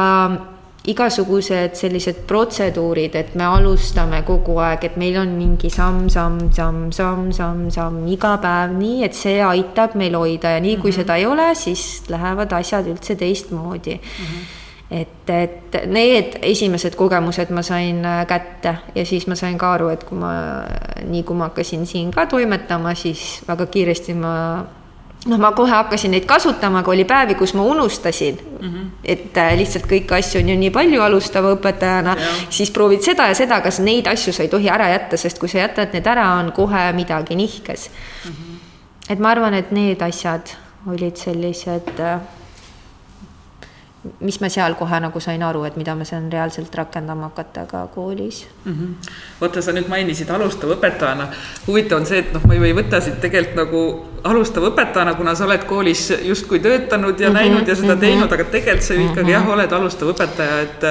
igasugused sellised protseduurid, et me alustame kogu aeg, et meil on mingi samm, samm, samm, samm, samm, samm iga päev nii, et see aitab meil hoida ja nii kui mm -hmm. seda ei ole, siis lähevad asjad üldse teistmoodi mm. -hmm et, et need esimesed kogemused ma sain äh, kätte ja siis ma sain ka aru, et kui ma, nii kui ma hakkasin siin ka toimetama, siis väga kiiresti ma noh, ma kohe hakkasin neid kasutama, aga oli päevi, kus ma unustasin mm, -hmm. et äh, lihtsalt kõiki asju on ju nii palju alustava õpetajana, siis proovid seda ja seda, kas neid asju sa ei tohi ära jätta, sest kui sa jätad need ära, on kohe midagi nihkes mm. -hmm. et ma arvan, et need asjad olid sellised äh, mis ma seal kohe nagu sain aru, et mida ma saan reaalselt rakendama hakata ka koolis mm. -hmm. vaata, sa nüüd mainisid alustava õpetajana, huvitav on see, et noh, ma ju ei võta siit tegelikult nagu alustava õpetajana, kuna sa oled koolis justkui töötanud ja mm -hmm, näinud ja seda mm -hmm. teinud, aga tegelikult sa ju ikkagi mm -hmm. jah, oled alustav õpetaja, et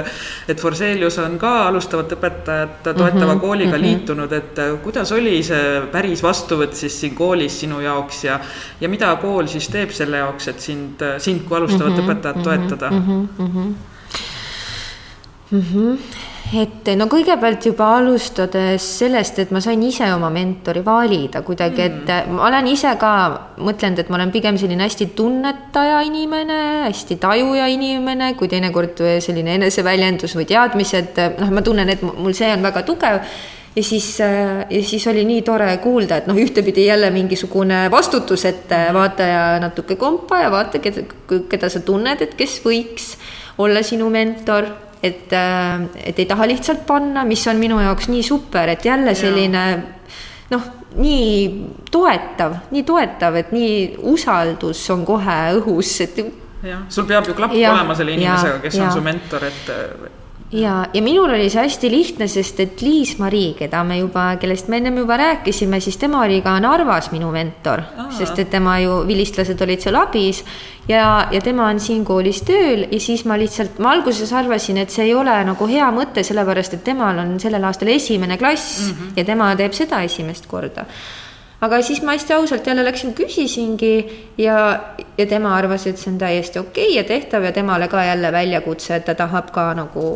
et Forselius on ka alustavat õpetajat toetava mm -hmm, kooliga mm -hmm. liitunud, et kuidas oli see päris vastuvõtt siis siin koolis sinu jaoks ja ja mida kool siis teeb selle jaoks, et sind, sind kui alustavat mm -hmm, õpetajat toetada mm? -hmm, mm -hmm. Mm -hmm et no kõigepealt juba alustades sellest, et ma sain ise oma mentori valida kuidagi, et mm. ma olen ise ka mõtlenud, et ma olen pigem selline hästi tunnetaja inimene, hästi tajuja inimene, kui teinekord selline eneseväljendus või teadmised, noh, ma tunnen, et mul see on väga tugev ja siis, ja siis oli nii tore kuulda, et noh, ühtepidi jälle mingisugune vastutus, et vaata ja natuke kompa ja vaata, keda, keda sa tunned, et kes võiks olla sinu mentor et, äh, et ei taha lihtsalt panna, mis on minu jaoks nii super, et jälle selline noh, nii toetav, nii toetav, et nii usaldus on kohe õhus, et. jah, sul peab ju klapp ja, olema selle inimesega, kes ja, on su mentor, et ja, ja minul oli see hästi lihtne, sest et Liis-Mari, keda me juba, kellest me ennem juba rääkisime, siis tema oli ka Narvas minu mentor, sest et tema ju, vilistlased olid seal abis ja, ja tema on siin koolis tööl ja siis ma lihtsalt, ma alguses arvasin, et see ei ole nagu hea mõte, sellepärast et temal on sellel aastal esimene klass mm -hmm. ja tema teeb seda esimest korda aga siis ma hästi ausalt jälle läksin, küsisingi ja, ja tema arvas, et see on täiesti okei okay ja tehtav ja temale ka jälle väljakutse, et ta tahab ka nagu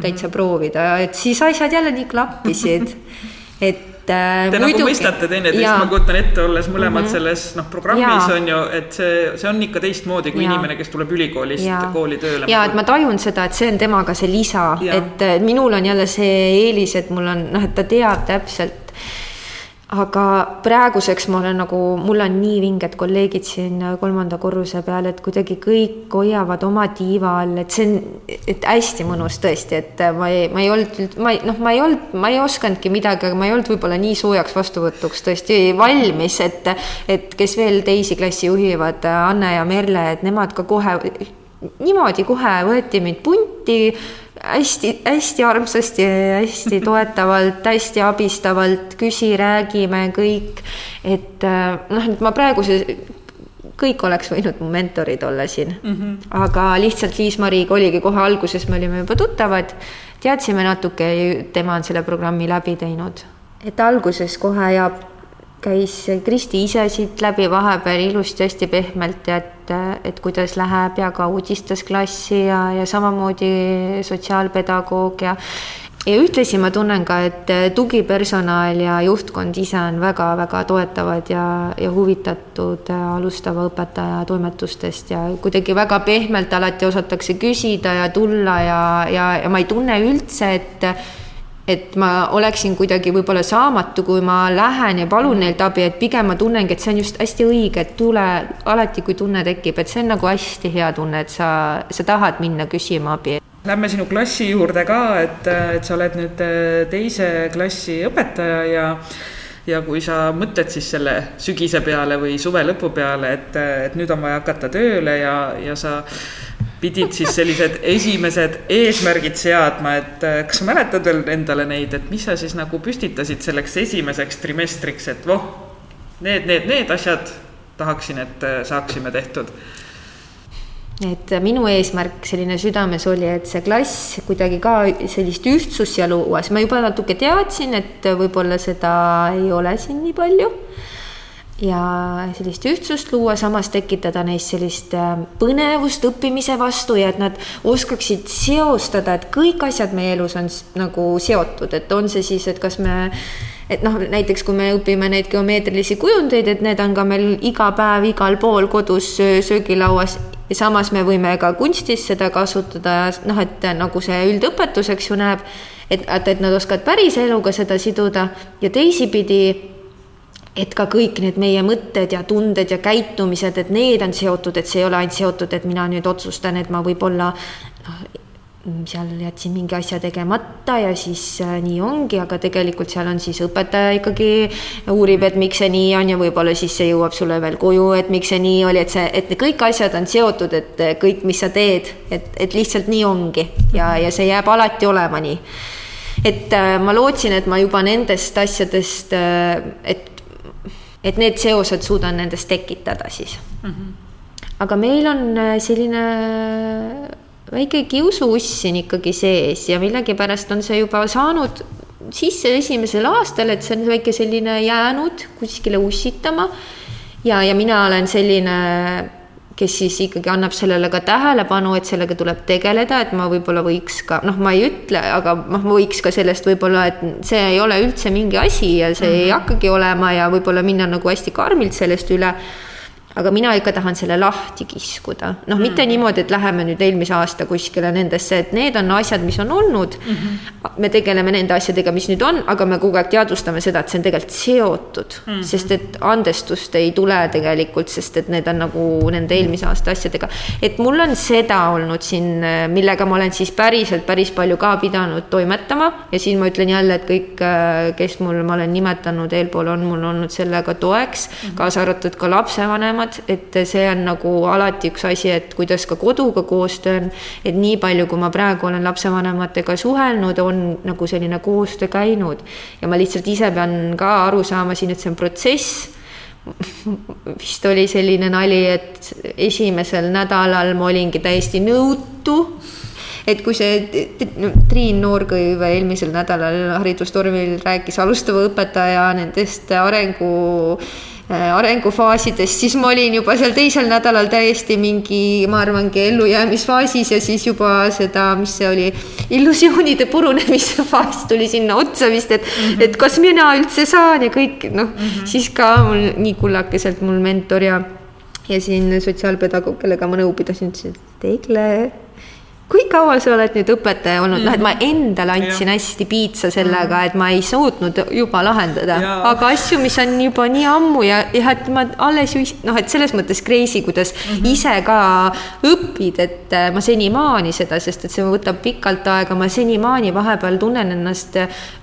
täitsa mm -hmm. proovida, et siis asjad jälle nii klappisid et Te muidugi, nagu mõistate teineteist, ma kujutan ette, olles mõlemad mm -hmm. selles noh, programmis ja. on ju, et see, see on ikka teistmoodi kui ja. inimene, kes tuleb ülikoolist ja. kooli tööle. ja et ma tajun seda, et see on temaga see lisa, et minul on jälle see eelis, et mul on noh, et ta teab täpselt aga praeguseks ma olen nagu, mul on nii vinged kolleegid siin kolmanda korruse peal, et kuidagi kõik hoiavad oma tiiva all, et see on, et hästi mõnus tõesti, et ma ei, ma ei olnud, ma ei, noh, ma ei olnud, ma ei osanudki midagi, aga ma ei olnud võib-olla nii soojaks vastuvõtuks tõesti valmis, et, et kes veel teisi klassi juhivad, Anne ja Merle, et nemad ka kohe niimoodi kohe võeti mind punti hästi-hästi armsasti, hästi toetavalt, hästi abistavalt, küsi, räägime kõik. et äh, noh, et ma praegu see, kõik oleks võinud mu mentorid olla siin mm. -hmm. aga lihtsalt Liis-Mariga oligi kohe alguses, me olime juba tuttavad, teadsime natuke, tema on selle programmi läbi teinud. et alguses kohe ja käis Kristi ise siit läbi vahepeal ilusti hästi pehmelt, et, et kuidas läheb ja ka uudistas klassi ja, ja samamoodi sotsiaalpedagoog ja ja ühtlasi ma tunnen ka, et tugipersonal ja juhtkond ise on väga-väga toetavad ja, ja huvitatud alustava õpetaja toimetustest ja kuidagi väga pehmelt alati osatakse küsida ja tulla ja, ja, ja ma ei tunne üldse, et et ma oleksin kuidagi võib-olla saamatu, kui ma lähen ja palun mm. neilt abi, et pigem ma tunnengi, et see on just hästi õige, et tule alati, kui tunne tekib, et see on nagu hästi hea tunne, et sa, sa tahad minna küsima abi. Lähme sinu klassi juurde ka, et, et sa oled nüüd äh, teise klassi õpetaja ja ja kui sa mõtled siis selle sügise peale või suve lõpu peale, et, et nüüd on vaja hakata tööle ja, ja sa pidid siis sellised esimesed eesmärgid seadma, et kas sa mäletad veel endale neid, et mis sa siis nagu püstitasid selleks esimeseks trimestriks, et voh, need, need, need asjad tahaksin, et äh, saaksime tehtud et minu eesmärk selline südames oli, et see klass kuidagi ka sellist ühtsust seal luua, siis ma juba natuke teadsin, et võib-olla seda ei ole siin nii palju. Ja sellist ühtsust luua, samas tekitada neis sellist äh, põnevust õppimise vastu ja et nad oskaksid seostada, et kõik asjad meie elus on nagu seotud, et on see siis, et kas me et noh, näiteks kui me õpime neid geomeetrilisi kujundeid, et need on ka meil iga päev igal pool kodus söögilauas ja samas me võime ka kunstis seda kasutada ja noh, et nagu see üldõpetus, eks ju, näeb, et, et, nad oskavad päris eluga seda siduda. Ja teisipidi et ka kõik need meie mõtted ja tunded ja käitumised, et need on seotud, et see ei ole ainult seotud, et mina nüüd otsustan, et ma võib-olla noh, seal jätsin mingi asja tegemata ja siis äh, nii ongi, aga tegelikult seal on siis õpetaja ikkagi uurib, et miks see nii on ja võib-olla siis see jõuab sulle veel koju, et miks see nii oli, et see, et kõik asjad on seotud, et kõik, mis sa teed, et, et lihtsalt nii ongi ja, ja see jääb alati olema nii et äh, ma lootsin, et ma juba nendest asjadest, äh, et et need seosed suudan nendest tekitada siis mm. -hmm. aga meil on äh, selline väike kiusuuss siin ikkagi sees ja millegipärast on see juba saanud sisse esimesel aastal, et see on väike selline jäänud kuskile ussitama. ja, ja mina olen selline kes siis ikkagi annab sellele ka tähelepanu, et sellega tuleb tegeleda, et ma võib-olla võiks ka, noh, ma ei ütle, aga noh, ma võiks ka sellest võib-olla, et see ei ole üldse mingi asi ja see mm -hmm. ei hakkagi olema ja võib-olla minna nagu hästi karmilt sellest üle aga mina ikka tahan selle lahti kiskuda, noh mm., mitte niimoodi, et läheme nüüd eelmise aasta kuskile nendesse, et need on asjad, mis on olnud mm. -hmm. me tegeleme nende asjadega, mis nüüd on, aga me kogu aeg teadvustame seda, et see on tegelikult seotud mm, -hmm. sest et andestust ei tule tegelikult, sest et need on nagu nende eelmise aasta asjadega. et mul on seda olnud siin, millega ma olen siis päriselt päris palju ka pidanud toimetama ja siin ma ütlen jälle, et kõik, kes mul, ma olen nimetanud eelpool, on mul olnud sellega toeks mm, -hmm. kaasa arvatud ka lapsevanemad lapsevanemad, et see on nagu alati üks asi, et kuidas ka koduga koostöö on. et nii palju, kui ma praegu olen lapsevanematega suhelnud, on nagu selline koostöö käinud ja ma lihtsalt ise pean ka aru saama siin, et see on protsess vist oli selline nali, et esimesel nädalal ma olingi täiesti nõutu et kui see Triin Noorkõiv eelmisel nädalal Haridustormil rääkis alustava õpetaja nendest arengu arengufaasidest, siis ma olin juba seal teisel nädalal täiesti mingi, ma arvangi, ellujäämisfaasis ja siis juba seda, mis see oli, illusioonide purunemise faas tuli sinna otsa vist, et mm, -hmm. et kas mina üldse saan ja kõik noh mm -hmm., siis ka mul nii kullakeselt mul mentor ja ja siin sotsiaalpedagoog, kellega ma nõu pidasin, ütles, et Tegle kui kaua sa oled nüüd õpetaja olnud mm, noh, et ma endale andsin ja. hästi piitsa sellega, mhm. et ma ei suutnud juba lahendada, aga asju, mis on juba nii ammu ja jah, et ma alles ju noh, et selles mõttes crazy, kuidas mm -hmm. ise ka õpid, et äh, ma senimaani seda, sest et see võtab pikalt aega, ma senimaani vahepeal tunnen ennast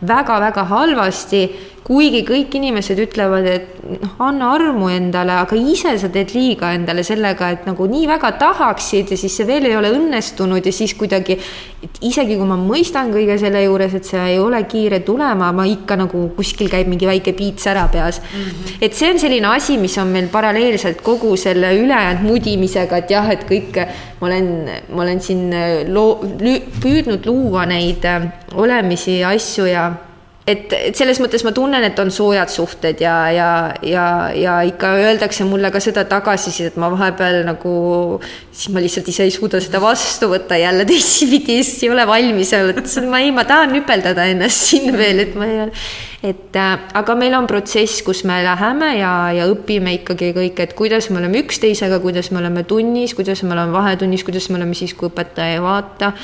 väga-väga halvasti kuigi kõik inimesed ütlevad, et noh, anna armu endale, aga ise sa teed liiga endale sellega, et nagu nii väga tahaksid ja siis see veel ei ole õnnestunud ja siis kuidagi, et isegi kui ma mõistan kõige selle juures, et see ei ole kiire tulema, ma ikka nagu kuskil käib mingi väike piits ära peas mm. -hmm. et see on selline asi, mis on meil paralleelselt kogu selle ülejäänud mudimisega, et jah, et kõik, ma olen, ma olen siin loo-, püüdnud luua neid äh, olemisi ja asju ja et, et selles mõttes ma tunnen, et on soojad suhted ja, ja, ja, ja ikka öeldakse mulle ka seda tagasisidet, ma vahepeal nagu, siis ma lihtsalt ise ei suuda seda vastu võtta jälle teisipidi, siis ei ole valmis olnud, ma ei, ma tahan nüpeldada ennast siin veel, et ma ei ole. et äh, aga meil on protsess, kus me läheme ja, ja õpime ikkagi kõik, et kuidas me oleme üksteisega, kuidas me oleme tunnis, kuidas me oleme vahetunnis, kuidas me oleme siis, kui õpetaja ei vaata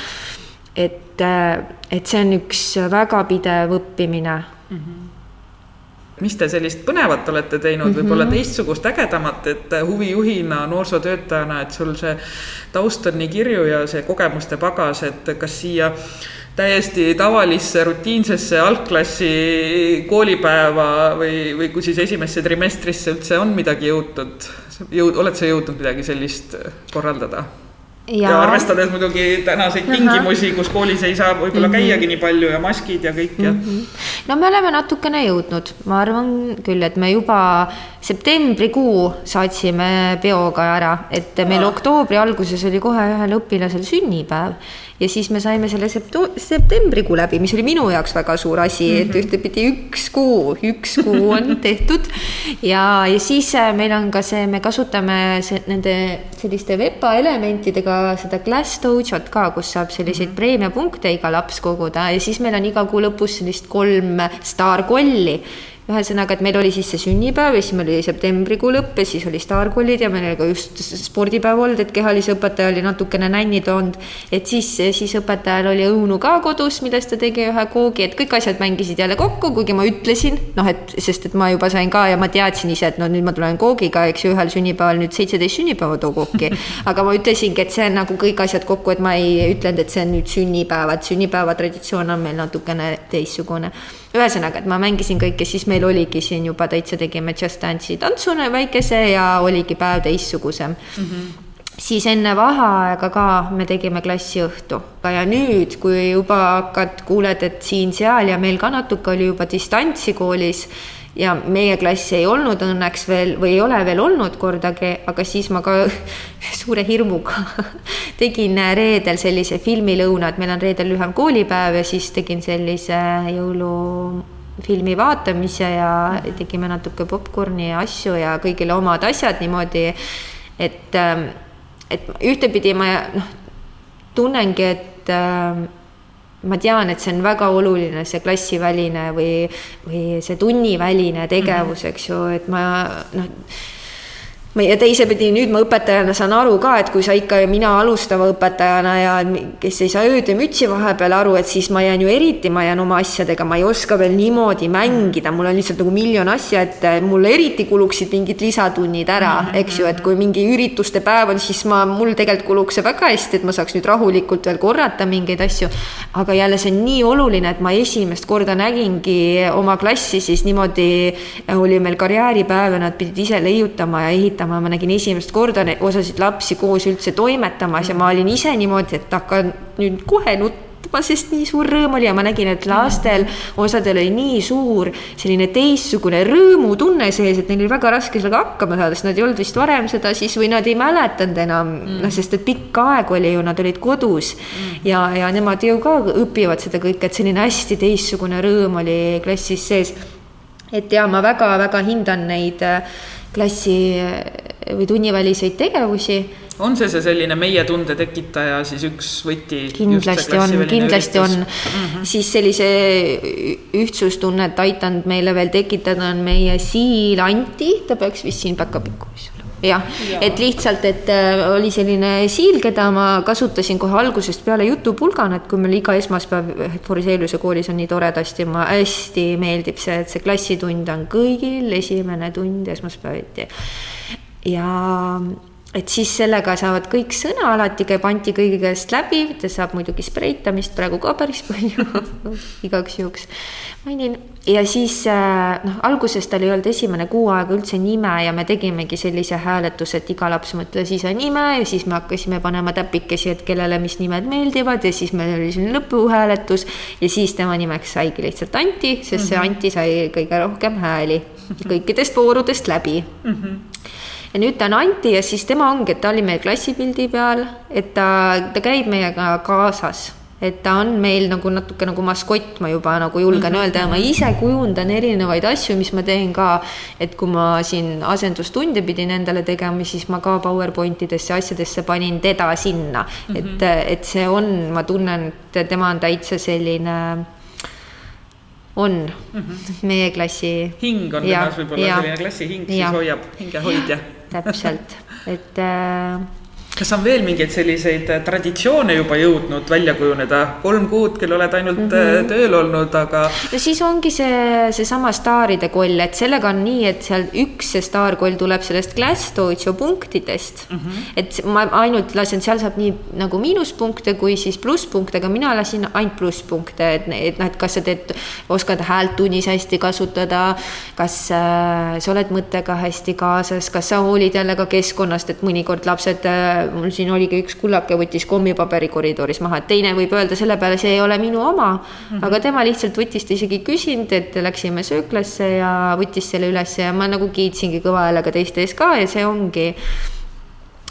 et, äh, et see on üks väga pidev õppimine mm. -hmm mis te sellist põnevat olete teinud mm -hmm., võib-olla teistsugust, ägedamat, et huvijuhina, noorsootöötajana, et sul see taust on nii kirju ja see kogemuste pagas, et kas siia täiesti tavalisse rutiinsesse algklassi koolipäeva või, või kui siis esimesse trimestrisse üldse on midagi jõutud, jõud, oled sa jõudnud midagi sellist korraldada? Ja, ja arvestades muidugi tänaseid tingimusi, kus koolis ei saa võib-olla mm -hmm. käiagi nii palju ja maskid ja kõik ja mm. -hmm. no me oleme natukene jõudnud, ma arvan küll, et me juba septembrikuu saatsime peoga ära, et meil Aa. oktoobri alguses oli kohe ühel õpilasel sünnipäev ja siis me saime selle septembrikuu läbi, mis oli minu jaoks väga suur asi mm, -hmm. et mhm. ühtepidi üks kuu, üks kuu on tehtud. ja, ja siis äh, meil on ka see, me kasutame see, nende selliste VEPA elementidega seda Glass Dojo't ka, kus saab selliseid mm -hmm. preemiapunkte iga laps koguda ja siis meil on iga kuu lõpus sellist kolm staarkolli ühesõnaga, et meil oli siis see sünnipäev ja siis meil oli septembrikuu lõpp ja siis oli staarkollid ja meil oli ka just spordipäev olnud, et kehalise õpetaja oli natukene nänni toonud. et siis, siis õpetajal oli õunu ka kodus, millest ta tegi ühe koogi, et kõik asjad mängisid jälle kokku, kuigi ma ütlesin, noh, et sest et ma juba sain ka ja ma teadsin ise, et no nüüd ma tulen koogiga, eks ju, ühel sünnipäeval nüüd seitseteist sünnipäeva too kooki. aga ma ütlesingi, et see on nagu kõik asjad kokku, et ma ei ütlenud, et see on nüüd sünnipäev, et sünnipäeva traditsioon on meil natukene teistsugune ühesõnaga, et ma mängisin kõike, siis meil oligi siin juba täitsa tegime Just Dance'i tantsuna väikese ja oligi päev teistsugusem mm. -hmm siis enne vaheaega ka me tegime klassiõhtu ja nüüd, kui juba hakkad, kuuled, et siin-seal ja meil ka natuke oli juba distantsi koolis ja meie klassi ei olnud õnneks veel või ei ole veel olnud kordagi, aga siis ma ka suure hirmuga tegin reedel sellise filmilõuna, et meil on reedel lühem koolipäev ja siis tegin sellise jõulufilmi vaatamise ja tegime natuke popkorni ja asju ja kõigile omad asjad niimoodi, et, et ühtepidi ma noh, tunnengi, et ma tean, et see on väga oluline, see klassiväline või, või see tunniväline tegevus, eks ju, et ma noh ja teisepidi nüüd ma õpetajana saan aru ka, et kui sa ikka, mina alustava õpetajana ja kes ei saa ööd ja mütsi vahepeal aru, et siis ma jään ju eriti, ma jään oma asjadega, ma ei oska veel niimoodi mängida, mul on lihtsalt nagu miljon asja, et mul eriti kuluksid mingid lisatunnid ära, mhm, eks ju, et kui mingi ürituste päev on, siis ma, mul tegelikult kuluks see väga hästi, et ma saaks nüüd rahulikult veel korrata mingeid asju. aga jälle see on nii oluline, et ma esimest korda nägingi oma klassi siis niimoodi, oli meil karjääripäev ja nad pidid ise leiutama ja ehitama toimetama, ma nägin esimest korda osasid lapsi koos üldse toimetamas ja ma olin ise niimoodi, et hakkan nüüd kohe nutma sest nii suur rõõm oli ja ma nägin, et lastel, osadel oli nii suur selline teistsugune rõõmutunne sees, et neil oli väga raske sellega hakkama saada, sest nad ei olnud vist varem seda siis või nad ei mäletanud enam mm., noh, sest et pikk aeg oli ju, nad olid kodus mm. ja, ja nemad ju ka õpivad seda kõike, et selline hästi teistsugune rõõm oli klassis sees. et ja ma väga-väga hindan neid äh, klassi äh, või tunniväliseid tegevusi on see see selline meie tunde tekitaja siis üks võti? kindlasti on, kindlasti üritus. on mm. -hmm. siis sellise ühtsustunnet aidanud meile veel tekitada on meie Siil Anti, ta peaks vist siin päkapikku jah ja., et lihtsalt, et äh, oli selline siil, keda ma kasutasin kohe algusest peale jutupulgana, et kui meil iga esmaspäev Foriseeliuse koolis on nii toredasti, mulle hästi meeldib see, et see klassitund on kõigil esimene tund esmaspäeviti. ja et siis sellega saavad kõik sõna, alati käib Anti kõigi käest läbi, ta saab muidugi spreitamist praegu ka päris palju igaks juhuks mainin. ja siis äh, noh, alguses tal ei olnud esimene kuu aega üldse nime ja me tegimegi sellise hääletuse, et iga laps mõtles ise nime ja siis me hakkasime panema täpikesi, et kellele mis nimed meeldivad ja siis meil oli selline lõpuhääletus ja siis tema nimeks saigi lihtsalt Anti, sest see mhm. Anti sai kõige rohkem hääli kõikidest voorudest läbi mm. -hmm ja nüüd ta on Anti ja siis tema ongi, et ta oli meil klassipildi peal, et ta, ta käib meiega kaasas et ta on meil nagu natuke nagu maskott, ma juba nagu julgen mm -hmm. öelda ja ma ise kujundan erinevaid asju, mis ma teen ka. et kui ma siin asendustunde pidin endale tegema, siis ma ka PowerPoint idesse asjadesse panin teda sinna mm, -hmm. et, et see on, ma tunnen, et tema on täitsa selline on mm -hmm. meie klassi. hing on temas võib-olla selline klassi hing, siis hoiab hingehoidja täpselt, et äh, kas on veel mingeid selliseid äh, traditsioone juba jõudnud välja kujuneda, kolm kuud küll oled ainult mm -hmm. tööl olnud, aga. no siis ongi see, seesama staaride koll, et sellega on nii, et seal üks see staarkoll tuleb sellest Glassdojo punktidest mm. -hmm. et ma ainult lasen, seal saab nii nagu miinuspunkte kui siis plusspunkte, aga mina lasin ainult plusspunkte, et, et noh, et kas sa teed, oskad häält tunnis hästi kasutada, kas äh, sa oled mõttega hästi kaasas, kas sa hoolid jälle ka keskkonnast, et mõnikord lapsed äh, mul siin oligi üks kullake võttis kommipaberi koridoris maha, et teine võib öelda selle peale, see ei ole minu oma mm. -hmm. aga tema lihtsalt võttis, ta isegi ei küsinud, et läksime sööklasse ja võttis selle ülesse ja ma nagu kiitsingi kõva häälega teiste ees ka ja see ongi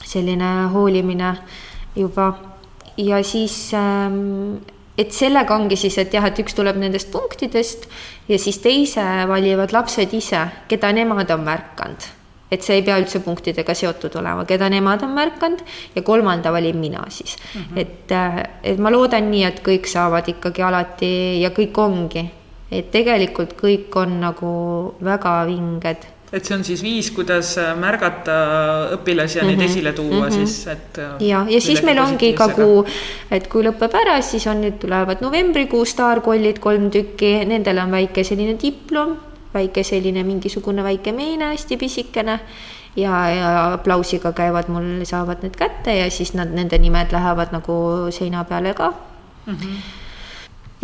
selline hoolimine juba. ja siis ähm, et sellega ongi siis, et jah, et üks tuleb nendest punktidest ja siis teise valivad lapsed ise, keda nemad on märganud et see ei pea üldse punktidega seotud olema, keda nemad on märganud ja kolmanda valin mina siis mm. -hmm. et, äh, et ma loodan nii, et kõik saavad ikkagi alati ja kõik ongi, et tegelikult kõik on nagu väga vinged et see on siis viis, kuidas äh, märgata õpilasi ja mm -hmm. neid mhm. esile tuua mm -hmm. siis, et. Äh, ja, ja siis meil ongi iga kuu, et kui lõpeb ära, siis on nüüd tulevad novembrikuu staarkollid, kolm tükki, nendel on väike selline diplom väike selline mingisugune väike meene, hästi pisikene ja, ja aplausiga käivad mul, saavad need kätte ja siis nad, nende nimed lähevad nagu seina peale ka mm. -hmm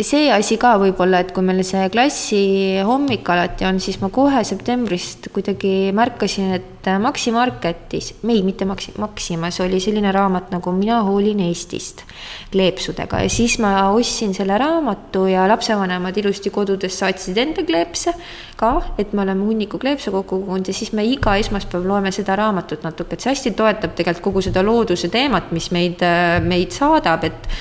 see asi ka võib-olla, et kui meil see klassi hommik alati on, siis ma kohe septembrist kuidagi märkasin, et Maxi Marketis, ei, mitte Maxi, Maximas oli selline raamat nagu Mina hoolin Eestist kleepsudega. Ja siis ma ostsin selle raamatu ja lapsevanemad ilusti kodudes saatsid enda kleepse ka, et me oleme hunniku kleepse kokku kogunud ja siis me iga esmaspäev loeme seda raamatut natuke, et see hästi toetab tegelikult kogu seda looduse teemat, mis meid, meid saadab, et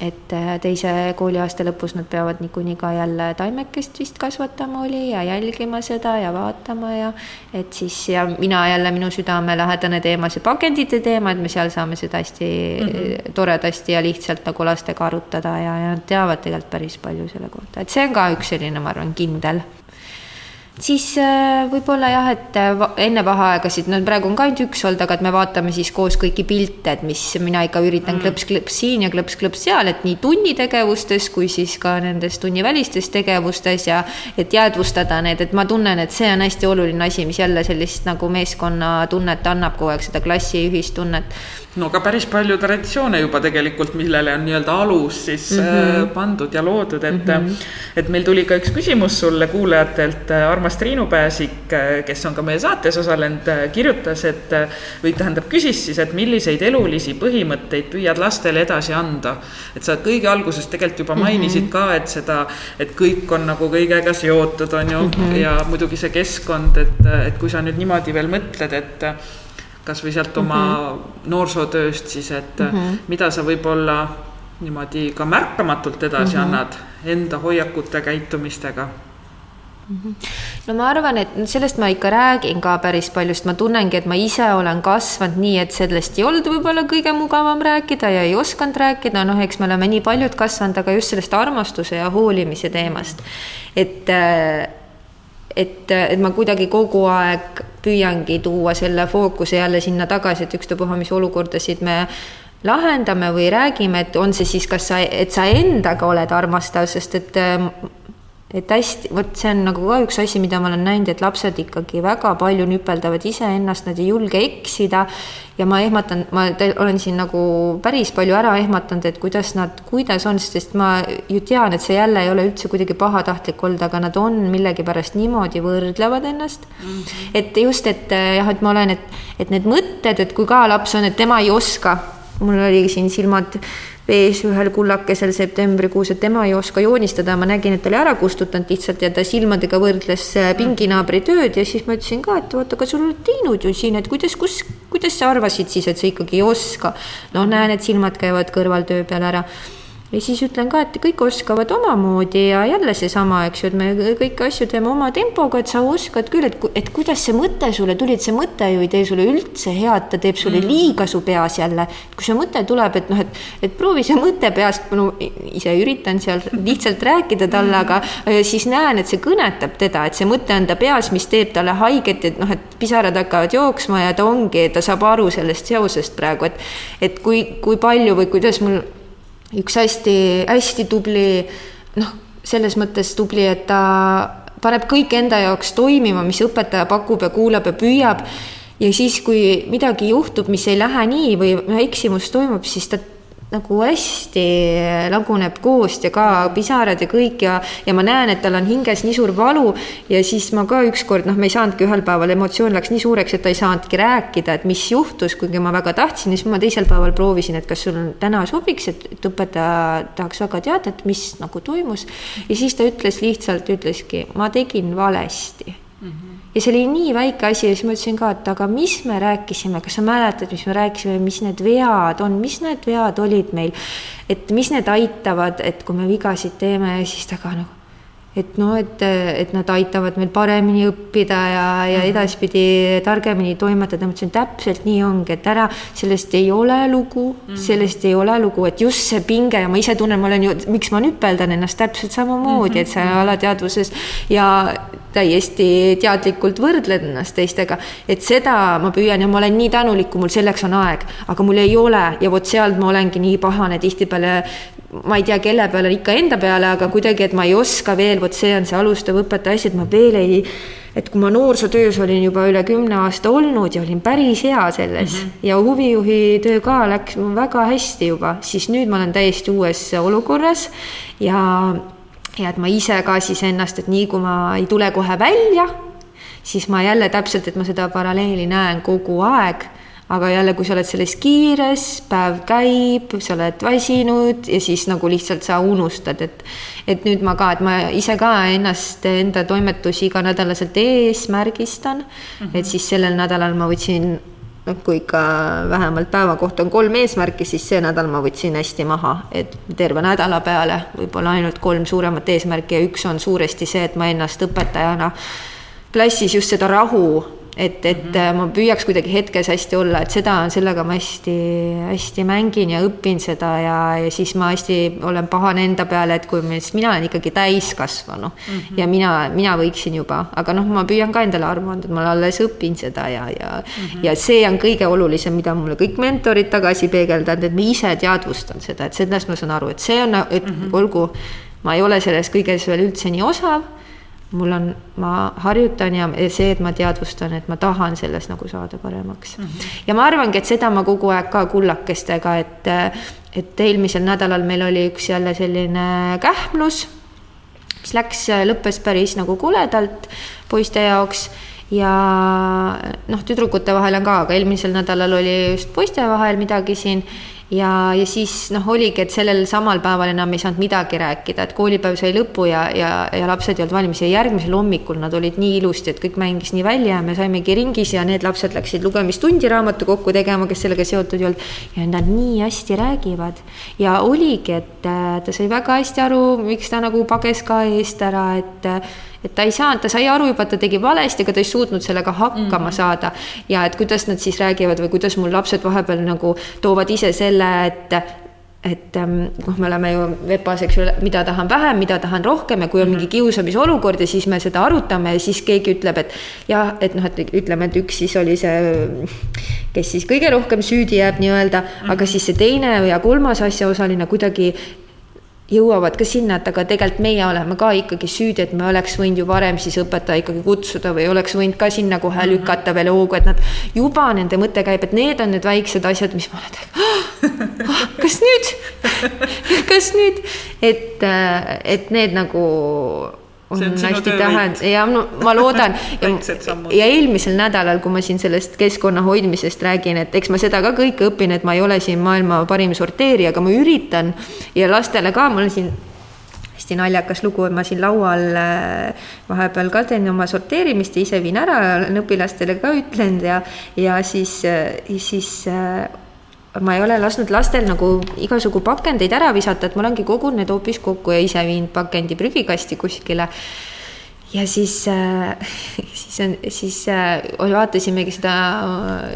et äh, teise kooliaasta lõpus nad peavad niikuinii ka jälle taimekest vist kasvatama oli ja jälgima seda ja vaatama ja et siis ja mina jälle, minu südamelähedane teema, see pakendite teema, et me seal saame seda hästi mm -hmm. toredasti ja lihtsalt nagu lastega arutada ja, ja nad teavad tegelikult päris palju selle kohta, et see on ka üks selline, ma arvan, kindel siis äh, võib-olla jah, et äh, enne vaheaegasid, no praegu on ka ainult üks olnud, aga et me vaatame siis koos kõiki pilte, et mis mina ikka üritan mm. klõps-klõps siin ja klõps-klõps seal, et nii tunnitegevustes kui siis ka nendes tunnivälistes tegevustes ja et jäädvustada need, et ma tunnen, et see on hästi oluline asi, mis jälle sellist nagu meeskonnatunnet annab kogu aeg, seda klassi ühistunnet. No aga päris palju traditsioone juba tegelikult, millele on nii-öelda alus siis mm -hmm. pandud ja loodud, et mm, -hmm. et meil tuli ka üks küsimus sulle kuulajatelt, armas Triinu Pääsik, kes on ka meie saates osalenud, kirjutas, et või tähendab, küsis siis, et milliseid elulisi põhimõtteid püüad lastele edasi anda. et sa kõige alguses tegelikult juba mainisid mm -hmm. ka, et seda, et kõik on nagu kõigega seotud, on ju mm, -hmm. ja muidugi see keskkond, et, et kui sa nüüd niimoodi veel mõtled, et kasvõi sealt oma mm -hmm. noorsootööst siis, et mm -hmm. mida sa võib-olla niimoodi ka märkamatult edasi mm -hmm. annad enda hoiakute, käitumistega mhm. no ma arvan, et sellest ma ikka räägin ka päris palju, sest ma tunnengi, et ma ise olen kasvanud nii, et sellest ei olnud võib-olla kõige mugavam rääkida ja ei osanud rääkida, noh, eks me oleme nii paljud kasvanud, aga just sellest armastuse ja hoolimise teemast. et äh, et, et ma kuidagi kogu aeg püüangi tuua selle fookuse jälle sinna tagasi, et ükstapuha, mis olukordasid me lahendame või räägime, et on see siis, kas sa, et sa endaga oled armastav, sest et et hästi, vot see on nagu ka üks asi, mida ma olen näinud, et lapsed ikkagi väga palju nüpeldavad iseennast, nad ei julge eksida. ja ma ehmatan, ma olen siin nagu päris palju ära ehmatanud, et kuidas nad, kuidas on, sest ma ju tean, et see jälle ei ole üldse kuidagi pahatahtlik olnud, aga nad on millegipärast niimoodi võrdlevad ennast mm. -hmm. et just, et jah, et ma olen, et, et need mõtted, et kui ka laps on, et tema ei oska, mul oli siin silmad vees ühel kullakesel septembrikuus, et tema ei oska joonistada, ma nägin, et ta oli ära kustutanud lihtsalt ja ta silmadega võrdles äh, pinginaabri tööd ja siis ma ütlesin ka, et vaata, aga sul oled teinud ju siin, et kuidas, kus, kuidas sa arvasid siis, et sa ikkagi ei oska. noh, näen, et silmad käivad kõrval töö peal ära ja siis ütlen ka, et kõik oskavad omamoodi ja jälle seesama, eks ju, et me kõiki asju teeme oma tempoga, et sa oskad küll, et, et kuidas see mõte sulle tuli, et see mõte ju ei tee sulle üldse head, ta teeb sulle mm. liiga su peas jälle. kui see mõte tuleb, et noh, et, et proovi see mõte peast, no ise üritan seal lihtsalt rääkida talle, aga siis näen, et see kõnetab teda, et see mõte on ta peas, mis teeb talle haiget, et noh, et pisarad hakkavad jooksma ja ta ongi, ta saab aru sellest seosest praegu, et, et kui, kui palju või kuidas mul üks hästi-hästi tubli, noh, selles mõttes tubli, et ta paneb kõik enda jaoks toimima, mis õpetaja pakub ja kuulab ja püüab. ja siis, kui midagi juhtub, mis ei lähe nii või eksimus toimub, siis ta nagu hästi laguneb koost ja ka pisarad ja kõik ja, ja ma näen, et tal on hinges nii suur valu ja siis ma ka ükskord, noh, me ei saanudki ühel päeval, emotsioon läks nii suureks, et ta ei saanudki rääkida, et mis juhtus, kuigi ma väga tahtsin, siis ma teisel päeval proovisin, et kas sul täna sobiks, et, et õpetaja tahaks väga teada, et mis nagu toimus. ja siis ta ütles lihtsalt, ütleski, ma tegin valesti mm. -hmm ja see oli nii väike asi ja siis ma ütlesin ka, et aga mis me rääkisime, kas sa mäletad, mis me rääkisime, mis need vead on, mis need vead olid meil, et mis need aitavad, et kui me vigasid teeme ja siis ta ka nagu et noh, et, et nad aitavad meil paremini õppida ja, ja mhm. edaspidi targemini toimetada, ma ütlesin, täpselt nii ongi, et ära, sellest ei ole lugu mm, -hmm. sellest ei ole lugu, et just see pinge ja ma ise tunnen, ma olen ju, miks ma nüpeldan ennast täpselt samamoodi mm, -hmm. et sa mhm. alateadvuses ja täiesti teadlikult võrdled ennast teistega, et seda ma püüan ja ma olen nii tänulik, kui mul selleks on aeg, aga mul ei ole ja vot sealt ma olengi nii pahane tihtipeale ma ei tea, kelle peale, ikka enda peale, aga kuidagi, et ma ei oska veel, vot see on see alustav õpetaja asi, et ma veel ei, et kui ma noorsootöös olin juba üle kümne aasta olnud ja olin päris hea selles mm -hmm. ja huvijuhi töö ka läks mul väga hästi juba, siis nüüd ma olen täiesti uues olukorras ja, ja et ma ise ka siis ennast, et nii kui ma ei tule kohe välja, siis ma jälle täpselt, et ma seda paralleeli näen kogu aeg aga jälle, kui sa oled selles kiires, päev käib, sa oled väsinud ja siis nagu lihtsalt sa unustad, et et nüüd ma ka, et ma ise ka ennast, enda toimetusi iganädalaselt eesmärgistan mm, -hmm. et siis sellel nädalal ma võtsin noh, kui ikka vähemalt päeva kohta on kolm eesmärki, siis see nädal ma võtsin hästi maha, et terve nädala peale võib-olla ainult kolm suuremat eesmärki ja üks on suuresti see, et ma ennast õpetajana klassis just seda rahu et, et -hmm. ma püüaks kuidagi hetkes hästi olla, et seda, sellega ma hästi-hästi mängin ja õpin seda ja, ja siis ma hästi olen pahane enda peale, et kui ma, sest mina olen ikkagi täiskasvanu mm -hmm. ja mina, mina võiksin juba, aga noh, ma püüan ka endale aru anda, et ma alles õpin seda ja, ja mm, -hmm. ja see on kõige olulisem, mida mulle kõik mentorid tagasi peegeldavad, et ma ise teadvustan seda, et sellest ma saan aru, et see on, et mm -hmm. olgu, ma ei ole selles kõiges veel üldse nii osav mul on, ma harjutan ja see, et ma teadvustan, et ma tahan selles nagu saada paremaks mm. -hmm. ja ma arvangi, et seda ma kogu aeg ka kullakestega, et, et eelmisel nädalal meil oli üks jälle selline kähmlus, mis läks, lõppes päris nagu koledalt poiste jaoks ja noh, tüdrukute vahel on ka, aga eelmisel nädalal oli just poiste vahel midagi siin ja, ja siis noh, oligi, et sellel samal päeval enam ei saanud midagi rääkida, et koolipäev sai lõpu ja, ja, ja lapsed ei olnud valmis ja järgmisel hommikul nad olid nii ilusti, et kõik mängis nii välja ja me saimegi ringis ja need lapsed läksid lugemistundi raamatukokku tegema, kes sellega seotud ei olnud. ja nad nii hästi räägivad ja oligi, et äh, ta sai väga hästi aru, miks ta nagu pages ka eest ära, et et ta ei saanud, ta sai aru juba, et ta tegi valesti, aga ta ei suutnud sellega hakkama mm -hmm. saada. ja et kuidas nad siis räägivad või kuidas mul lapsed vahepeal nagu toovad ise selle, et et noh, me oleme ju VEPA-s, eks ju, mida tahan vähem, mida tahan rohkem ja kui on mingi mhm. kiusamisolukord ja siis me seda arutame ja siis keegi ütleb, et jah, et noh, et ütleme, et üks siis oli see, kes siis kõige rohkem süüdi jääb nii-öelda mm, -hmm. aga siis see teine ja kolmas asjaosaline kuidagi jõuavad ka sinna, et aga tegelikult meie oleme ka ikkagi süüdi, et me oleks võinud ju varem siis õpetaja ikkagi kutsuda või oleks võinud ka sinna kohe mhm. lükata veel hoogu, et nad juba nende mõte käib, et need on need väiksed asjad, mis ma olen oh,. kas nüüd kas nüüd, et, äh, et need nagu hästi tähend- ja no ma loodan. Ja, ja eelmisel nädalal, kui ma siin sellest keskkonna hoidmisest räägin, et eks ma seda ka kõike õpin, et ma ei ole siin maailma parim sorteerija, aga ma üritan. Ja lastele ka, mul on siin hästi naljakas lugu, et ma siin laual äh, vahepeal ka teen oma sorteerimist ja ise viin ära, olen õpilastele ka ütlenud ja, ja siis, äh, siis äh, ma ei ole lasknud lastel nagu igasugu pakendeid ära visata, et ma olengi kogunud need hoopis kokku ja ise viinud pakendi prügikasti kuskile. ja siis äh,, siis on, siis äh, vaatasimegi seda,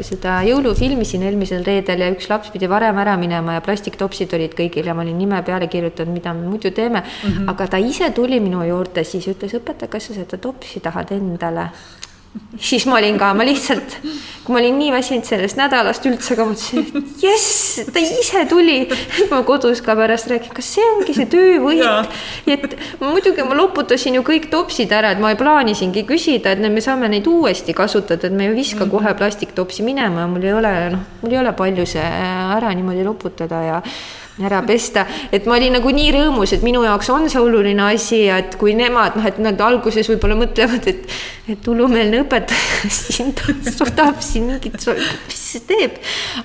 seda jõulufilmi siin eelmisel reedel ja üks laps pidi varem ära minema ja plastiktopsid olid kõigil ja ma olin nime peale kirjutanud, mida me muidu teeme mm. -hmm. aga ta ise tuli minu juurde, siis ütles õpetaja, kas sa seda topsi tahad endale siis ma olin ka, ma lihtsalt, kui ma olin nii väsinud sellest nädalast üldse, aga mõtlesin, et jess, ta ise tuli. ma kodus ka pärast räägin, kas see ongi see töövõit. et muidugi ma loputasin ju kõik topsid ära, et ma plaanisingi küsida, et me saame neid uuesti kasutada, et me ei viska kohe mhm. plastiktopsi minema ja mul ei ole, noh, mul ei ole palju see ära niimoodi loputada ja ära pesta, et ma olin nagu nii rõõmus, et minu jaoks on see oluline asi ja et kui nemad noh, et nad alguses võib-olla mõtlevad, et, et hullumeelne õpetaja siin tahab siin mingit, mis see teeb.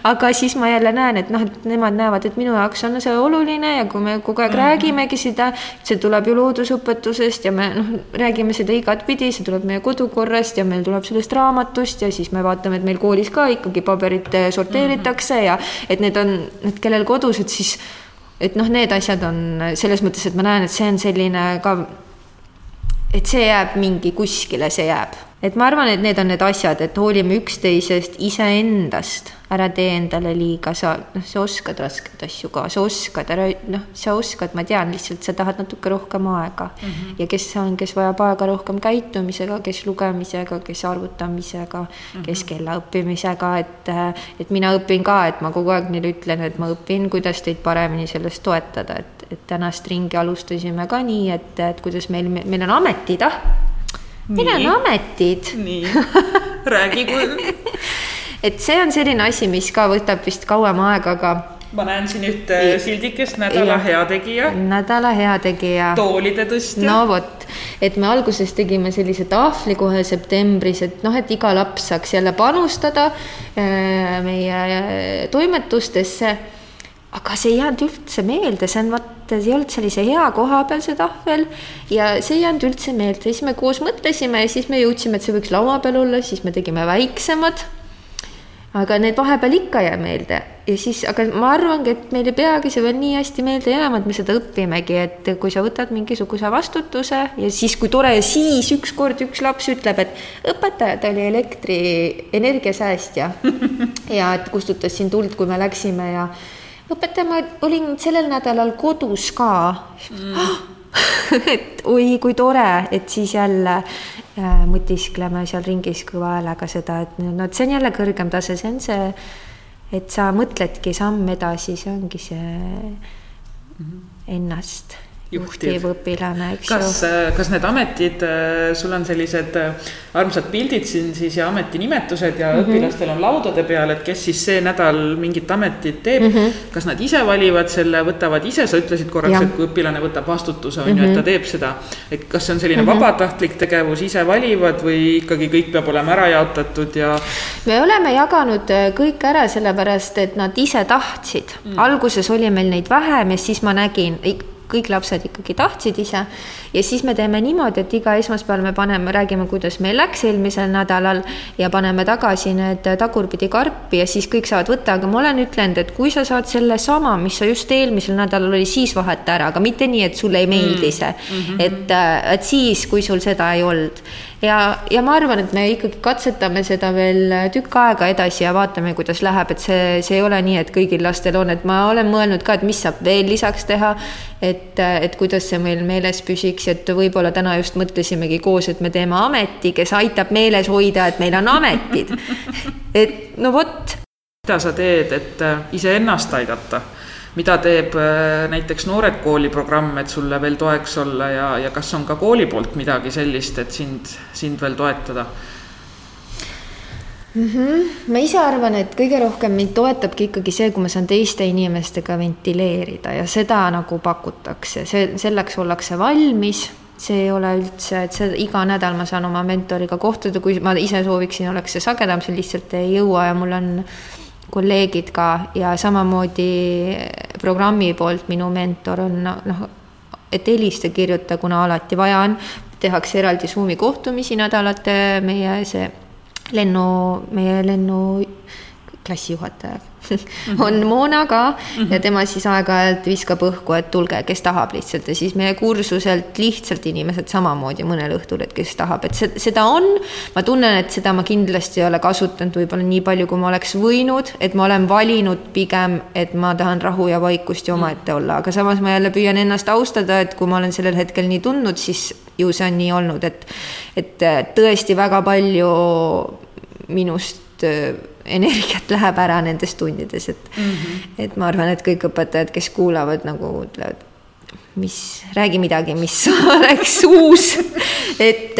aga siis ma jälle näen, et noh, et nemad näevad, et minu jaoks on see oluline ja kui me kogu aeg mm -hmm. räägimegi seda, see tuleb ju loodusõpetusest ja me noh, räägime seda igatpidi, see tuleb meie kodukorrast ja meil tuleb sellest raamatust ja siis me vaatame, et meil koolis ka ikkagi paberit sorteeritakse mm -hmm. ja et need on, need kellel kodus, et siis et noh, need asjad on selles mõttes, et ma näen, et see on selline ka, et see jääb mingi kuskile, see jääb et ma arvan, et need on need asjad, et hoolime üksteisest, iseendast, ära tee endale liiga, sa noh, sa oskad raskeid asju ka, sa oskad, ära noh, sa oskad, ma tean, lihtsalt sa tahad natuke rohkem aega mm. -hmm. ja kes on, kes vajab aega rohkem käitumisega, kes lugemisega, kes arvutamisega mm, -hmm. kes kella õppimisega, et et mina õpin ka, et ma kogu aeg neile ütlen, et ma õpin, kuidas teid paremini selles toetada, et, et tänast ringi alustasime ka nii, et, et kuidas meil, meil on ametid, ah meil on ametid. nii, räägi küll et see on selline asi, mis ka võtab vist kauem aega, aga ma näen siin ühte sildikest, nädala heategija. nädala heategija. toolide tõstja. no vot, et me alguses tegime sellise tahvli kohe septembris, et noh, et iga laps saaks jälle panustada äh, meie toimetustesse aga see ei jäänud üldse meelde, see on vot, see ei olnud sellise hea koha peal, see tahvel. ja see ei jäänud üldse meelde, siis me koos mõtlesime ja siis me jõudsime, et see võiks laua peal olla, siis me tegime väiksemad. aga need vahepeal ikka ei jää meelde ja siis, aga ma arvangi, et meil ei peagi see veel nii hästi meelde jääma, et me seda õpimegi, et kui sa võtad mingisuguse vastutuse ja siis, kui tore, siis ükskord üks laps ütleb, et õpetaja, ta oli elektrienergia säästja ja et kustutas siin tuld, kui me läksime ja õpetaja, ma olin sellel nädalal kodus ka mm. et oi, kui tore, et siis jälle äh, mõtiskleme seal ringis kõva häälega seda, et no et see on jälle kõrgem tase, see on see, et sa mõtledki samm edasi, see ongi see mm -hmm. ennast juhtiv õpilane, eks kas, ju. kas need ametid, sul on sellised armsad pildid siin siis ja ametinimetused ja mm -hmm. õpilastel on laudade peal, et kes siis see nädal mingit ametit teeb mm. -hmm. kas nad ise valivad selle, võtavad ise, sa ütlesid korraks, et kui õpilane võtab vastutuse, on ju, et ta mhm. teeb seda. et kas see on selline mm -hmm. vabatahtlik tegevus, ise valivad või ikkagi kõik peab olema ära jaotatud ja? me oleme jaganud äh, kõik ära, sellepärast et nad ise tahtsid mm. -hmm. alguses oli meil neid vähem ja siis ma nägin kõik lapsed ikkagi tahtsid ise ja siis me teeme niimoodi, et iga esmaspäeval me paneme, räägime, kuidas meil läks eelmisel nädalal ja paneme tagasi need tagurpidi karpi ja siis kõik saavad võtta, aga ma olen ütlenud, et kui sa saad sellesama, mis sa just eelmisel nädalal oli, siis vaheta ära, aga mitte nii, et sulle ei meeldi see mm. -hmm. et, et siis, kui sul seda ei olnud ja, ja ma arvan, et me ikkagi katsetame seda veel tükk aega edasi ja vaatame, kuidas läheb, et see, see ei ole nii, et kõigil lastel on, et ma olen mõelnud ka, et mis saab veel lisaks teha. et, et kuidas see meil meeles püsiks, et võib-olla täna just mõtlesimegi koos, et me teeme ameti, kes aitab meeles hoida, et meil on ametid. et no vot. mida sa teed, et iseennast aidata? Mida teeb äh, näiteks Noored Kooli programm, et sulle veel toeks olla ja, ja kas on ka kooli poolt midagi sellist, et sind, sind veel toetada? Mm -hmm. ma ise arvan, et kõige rohkem mind toetabki ikkagi see, kui ma saan teiste inimestega ventileerida ja seda nagu pakutakse, see, selleks ollakse valmis see ei ole üldse, et see iga nädal ma saan oma mentoriga kohtuda, kui ma ise sooviksin, oleks see sagedam, see lihtsalt ei jõua ja mul on kolleegid ka ja samamoodi programmi poolt minu mentor on noh, et helista, kirjuta, kuna alati vaja on, tehakse eraldi Zoomi kohtumisi nädalate, meie see lennu, meie lennu klassijuhataja on Moona ka ja tema siis aeg-ajalt viskab õhku, et tulge, kes tahab lihtsalt. Ja siis meie kursuselt lihtsalt inimesed samamoodi mõnel õhtul, et kes tahab, et seda on. ma tunnen, et seda ma kindlasti ei ole kasutanud võib-olla nii palju, kui ma oleks võinud, et ma olen valinud pigem, et ma tahan rahu ja vaikust ja omaette olla, aga samas ma jälle püüan ennast austada, et kui ma olen sellel hetkel nii tundnud, siis ju see on nii olnud, et, et tõesti väga palju minust energiat läheb ära nendes tundides, et mm, -hmm. et ma arvan, et kõik õpetajad, kes kuulavad, nagu ütlevad, mis, räägi midagi, mis oleks uus. et.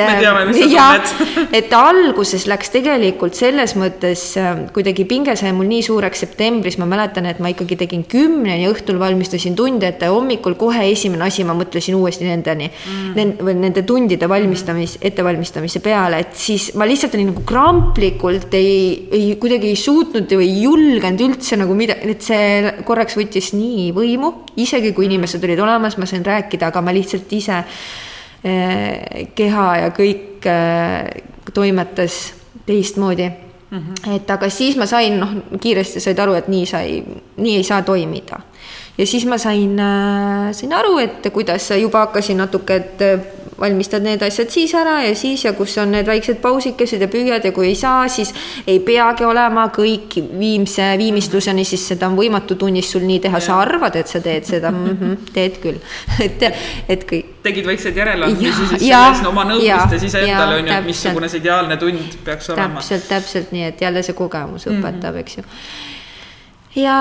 sa tunned. et alguses läks tegelikult selles mõttes äh, kuidagi pinge sai mul nii suureks septembris, ma mäletan, et ma ikkagi tegin kümneni õhtul valmistasin tunde ette, hommikul kohe esimene asi, ma mõtlesin uuesti nendeni mm., nende, nende tundide valmistamis, ettevalmistamise peale, et siis ma lihtsalt olin nagu kramplikult ei, ei kuidagi ei suutnud või ei julgenud üldse nagu midagi, et see korraks võttis nii võimu, isegi kui inimesed olid olemas, ma ma sain rääkida, aga ma lihtsalt ise eh, keha ja kõik eh, toimetas teistmoodi mm. -hmm. et aga siis ma sain, noh, kiiresti said aru, et nii sai, nii ei saa toimida. ja siis ma sain, eh, sain aru, et kuidas juba hakkasin natuke, et valmistad need asjad siis ära ja siis ja kus on need väiksed pausikesed ja püüad ja kui ei saa, siis ei peagi olema kõik viimse viimistluseni, siis seda on võimatu tunnis sul nii teha, sa arvad, et sa teed seda mm, -hmm, teed küll, et, et kõik. tegid väikseid järeleandmisi siis selles oma nõudmistes iseendale on ju, et missugune see ideaalne tund peaks olema. täpselt, täpselt nii, et jälle see kogemus õpetab mm, -hmm. eks ju. ja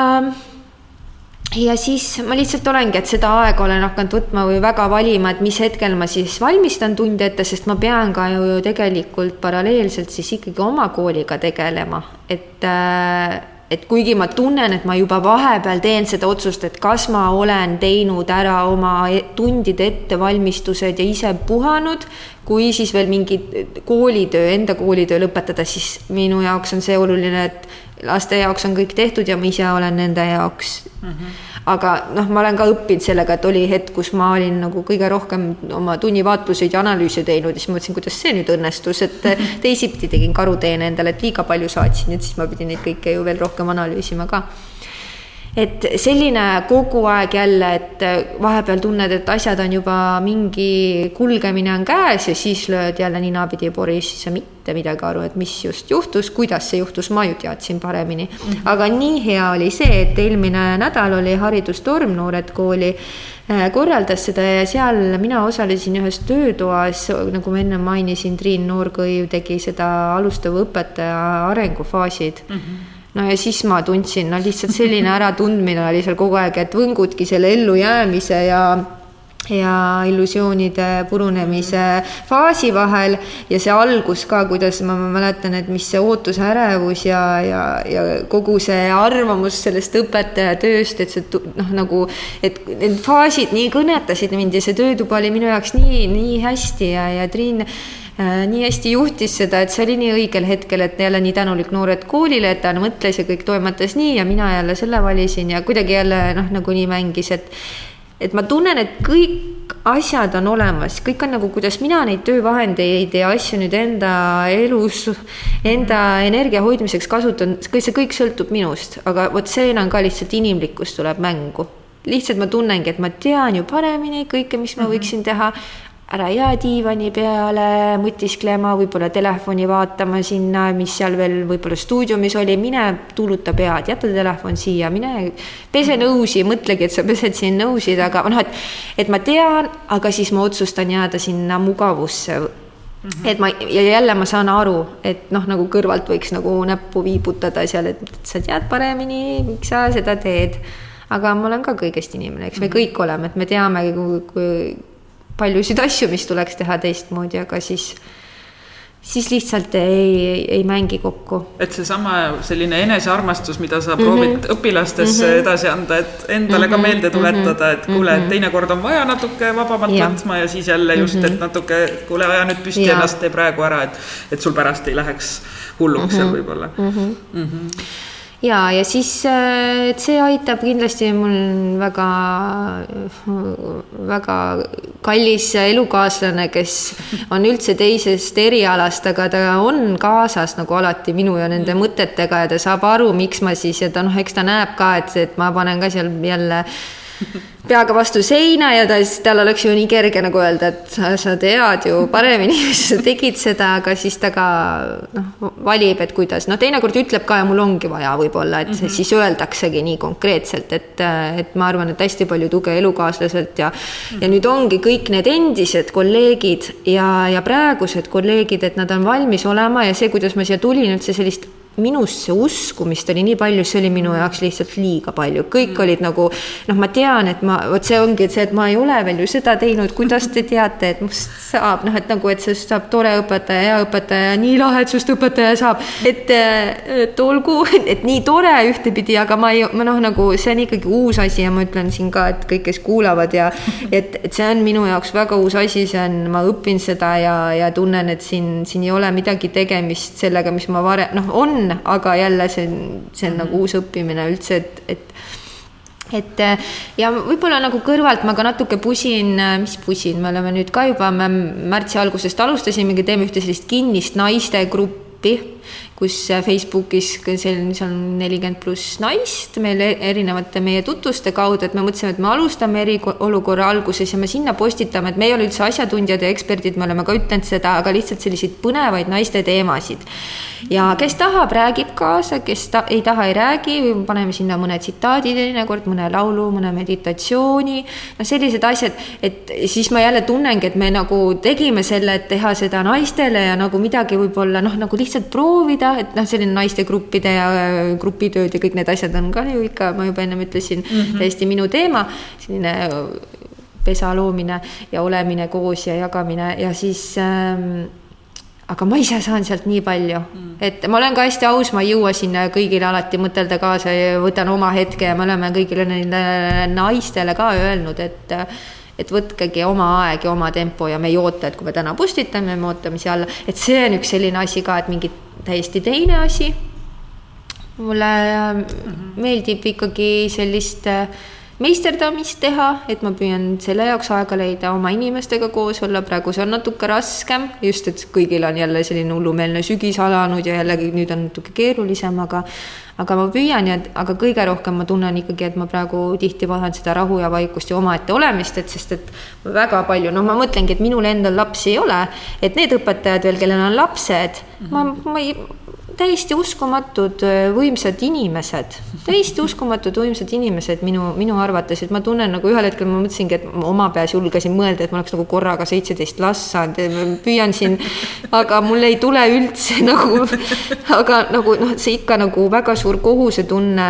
ja siis ma lihtsalt olengi, et seda aega olen hakanud võtma või väga valima, et mis hetkel ma siis valmistan tunde ette, sest ma pean ka ju tegelikult paralleelselt siis ikkagi oma kooliga tegelema, et äh, et kuigi ma tunnen, et ma juba vahepeal teen seda otsust, et kas ma olen teinud ära oma e-, tundide ettevalmistused ja ise puhanud, kui siis veel mingi koolitöö, enda koolitöö lõpetada, siis minu jaoks on see oluline, et laste jaoks on kõik tehtud ja ma ise olen nende jaoks mm. -hmm aga noh, ma olen ka õppinud sellega, et oli hetk, kus ma olin nagu kõige rohkem oma tunnivaatluseid ja analüüse teinud ja siis mõtlesin, kuidas see nüüd õnnestus, et teisipidi tegin karuteene endale, et liiga palju saatsin, et siis ma pidin neid kõike ju veel rohkem analüüsima ka et selline kogu aeg jälle, et vahepeal tunned, et asjad on juba mingi kulgemine on käes ja siis lööd jälle ninapidi poris, siis sa mitte midagi aru, et mis just juhtus, kuidas see juhtus, ma ju teadsin paremini. -hmm. aga nii hea oli see, et eelmine nädal oli haridustorm Noored Kooli äh, korraldas seda ja seal mina osalesin ühes töötoas, nagu ma enne mainisin, Triin Noorkõiv tegi seda alustava õpetaja arengufaasid mm. -hmm no ja siis ma tundsin, no lihtsalt selline äratundmine oli seal kogu aeg, et võngudki selle ellujäämise ja ja illusioonide purunemise faasi vahel. Ja see algus ka, kuidas ma, ma mäletan, et mis see ootuse ärevus ja, ja, ja kogu see arvamus sellest õpetaja tööst, et see noh, nagu, et need faasid nii kõnetasid mind ja see töötuba oli minu jaoks nii, nii hästi ja, ja Triin nii hästi juhtis seda, et see oli nii õigel hetkel, et jälle nii tänulik Noored Koolile, et ta mõtles ja kõik toimetas nii ja mina jälle selle valisin ja kuidagi jälle noh, nagu nii mängis, et et ma tunnen, et kõik asjad on olemas, kõik on nagu, kuidas mina neid töövahendeid ja asju nüüd enda elus, enda energia hoidmiseks kasutan, see kõik sõltub minust, aga vot see on ka lihtsalt inimlikkus tuleb mängu. lihtsalt ma tunnengi, et ma tean ju paremini kõike, mis ma mhm. võiksin teha, ära jää diivani peale mõtisklema, võib-olla telefoni vaatama sinna, mis seal veel võib-olla stuudiumis oli, mine tuuluta pead, jäta telefon siia, mine pese nõusi, mõtlegi, et sa pesed siin nõusid, aga noh, et, et ma tean, aga siis ma otsustan jääda sinna mugavusse Mm -hmm. et ma ja jälle ma saan aru, et noh, nagu kõrvalt võiks nagu näppu viibutada seal, et sa tead paremini, miks sa seda teed. aga ma olen ka kõigest inimene, eks me mm -hmm. kõik oleme, et me teame, kui, kui paljusid asju, mis tuleks teha teistmoodi, aga siis siis lihtsalt ei, ei, mängi kokku. et seesama selline enesearmastus, mida sa proovid mm -hmm. õpilastesse mm -hmm. edasi anda, et endale mm -hmm. ka mhm. meelde tuletada, et kuule, et mhm. teinekord on vaja natuke vabamalt ja. võtma ja siis jälle just, et mhm. natuke, kuule, aja nüüd püsti ja. ennast, tee praegu ära, et, et sul pärast ei läheks hulluks seal mm -hmm. võib-olla mm. -hmm. Mm -hmm ja, ja siis, äh, see aitab kindlasti mul väga, väga kallis elukaaslane, kes on üldse teisest erialast, aga ta on kaasas nagu alati minu ja nende mõtetega ja ta saab aru, miks ma siis ja ta noh, eks ta näeb ka, et, et ma panen ka seal jälle peaga vastu seina ja ta siis, tal oleks ju nii kerge nagu öelda, et sa, tead ju paremini, sa tegid seda, aga siis ta ka noh, valib, et kuidas, noh, teinekord ütleb ka ja mul ongi vaja võib-olla, et mm -hmm. siis öeldaksegi nii konkreetselt, et, et ma arvan, et hästi palju tuge elukaaslaselt ja mm -hmm. ja nüüd ongi kõik need endised kolleegid ja, ja praegused kolleegid, et nad on valmis olema ja see, kuidas ma siia tulin üldse sellist minusse uskumist oli nii palju, see oli minu jaoks lihtsalt liiga palju, kõik mm. olid nagu noh, ma tean, et ma, vot see ongi see, et ma ei ole veel ju seda teinud, kuidas te teate, et must saab noh, et nagu, et sinust saab tore õpetaja, hea õpetaja, nii lahe, et sinust õpetaja saab, et, et olgu, et nii tore ühtepidi, aga ma ei, ma noh, nagu see on ikkagi uus asi ja ma ütlen siin ka, et kõik, kes kuulavad ja et, et see on minu jaoks väga uus asi, see on, ma õpin seda ja, ja tunnen, et siin, siin ei ole midagi tegemist sellega, mis ma varem, noh, on on, aga jälle see on, see on -hmm. nagu uus õppimine üldse, et, et et ja võib-olla nagu kõrvalt ma ka natuke pusin, mis pusin, me oleme nüüd ka juba, me märtsi algusest alustasimegi, teeme ühte sellist kinnist naistegruppi kus Facebookis seal, seal on nelikümmend pluss naist meil e-, erinevate meie tutvuste kaudu, et me mõtlesime, et me alustame eriolukorra alguses ja me sinna postitame, et me ei ole üldse asjatundjad ja eksperdid, me oleme ka ütelnud seda, aga lihtsalt selliseid põnevaid naiste teemasid. ja kes tahab, räägib kaasa, kes ta ei taha, ei räägi, paneme sinna mõne tsitaadi teinekord, mõne laulu, mõne meditatsiooni, noh, sellised asjad, et siis ma jälle tunnengi, et me nagu tegime selle, et teha seda naistele ja nagu midagi võib-olla noh, nagu lihtsalt proovida leida, et noh, selline naistegruppide ja äh, grupitööd ja kõik need asjad on ka ju ikka, ma juba ennem ütlesin mm, -hmm. täiesti minu teema, selline äh, pesa loomine ja olemine koos ja jagamine ja siis ähm, aga ma ise saan sealt nii palju mm., et ma olen ka hästi aus, ma ei jõua sinna kõigile alati mõtelda kaasa ja võtan oma hetke ja me oleme kõigile neile naistele ka öelnud, et et võtkegi oma aeg ja oma tempo ja me ei oota, et kui me täna postitame, me ootame siia alla, et see on üks selline asi ka, et mingit täiesti teine asi. mulle mm -hmm. meeldib ikkagi sellist äh, meisterdamist teha, et ma püüan selle jaoks aega leida, oma inimestega koos olla, praegu see on natuke raskem, just et kõigil on jälle selline hullumeelne sügis alanud ja jällegi nüüd on natuke keerulisem, aga aga ma püüan ja, aga kõige rohkem ma tunnen ikkagi, et ma praegu tihti vajan seda rahu ja vaikust ja omaette olemist, et sest et väga palju, no ma mõtlengi, et minul endal lapsi ei ole, et need õpetajad veel, kellel on lapsed mm, -hmm. ma, ma ei täiesti uskumatud äh, võimsad inimesed, täiesti uskumatud võimsad inimesed minu, minu arvates, et ma tunnen nagu ühel hetkel ma mõtlesingi, et ma oma peas julgesin mõelda, et ma oleks nagu korraga seitseteist last saanud püüan siin, aga mul ei tule üldse nagu, aga nagu noh, see ikka nagu väga suur kohusetunne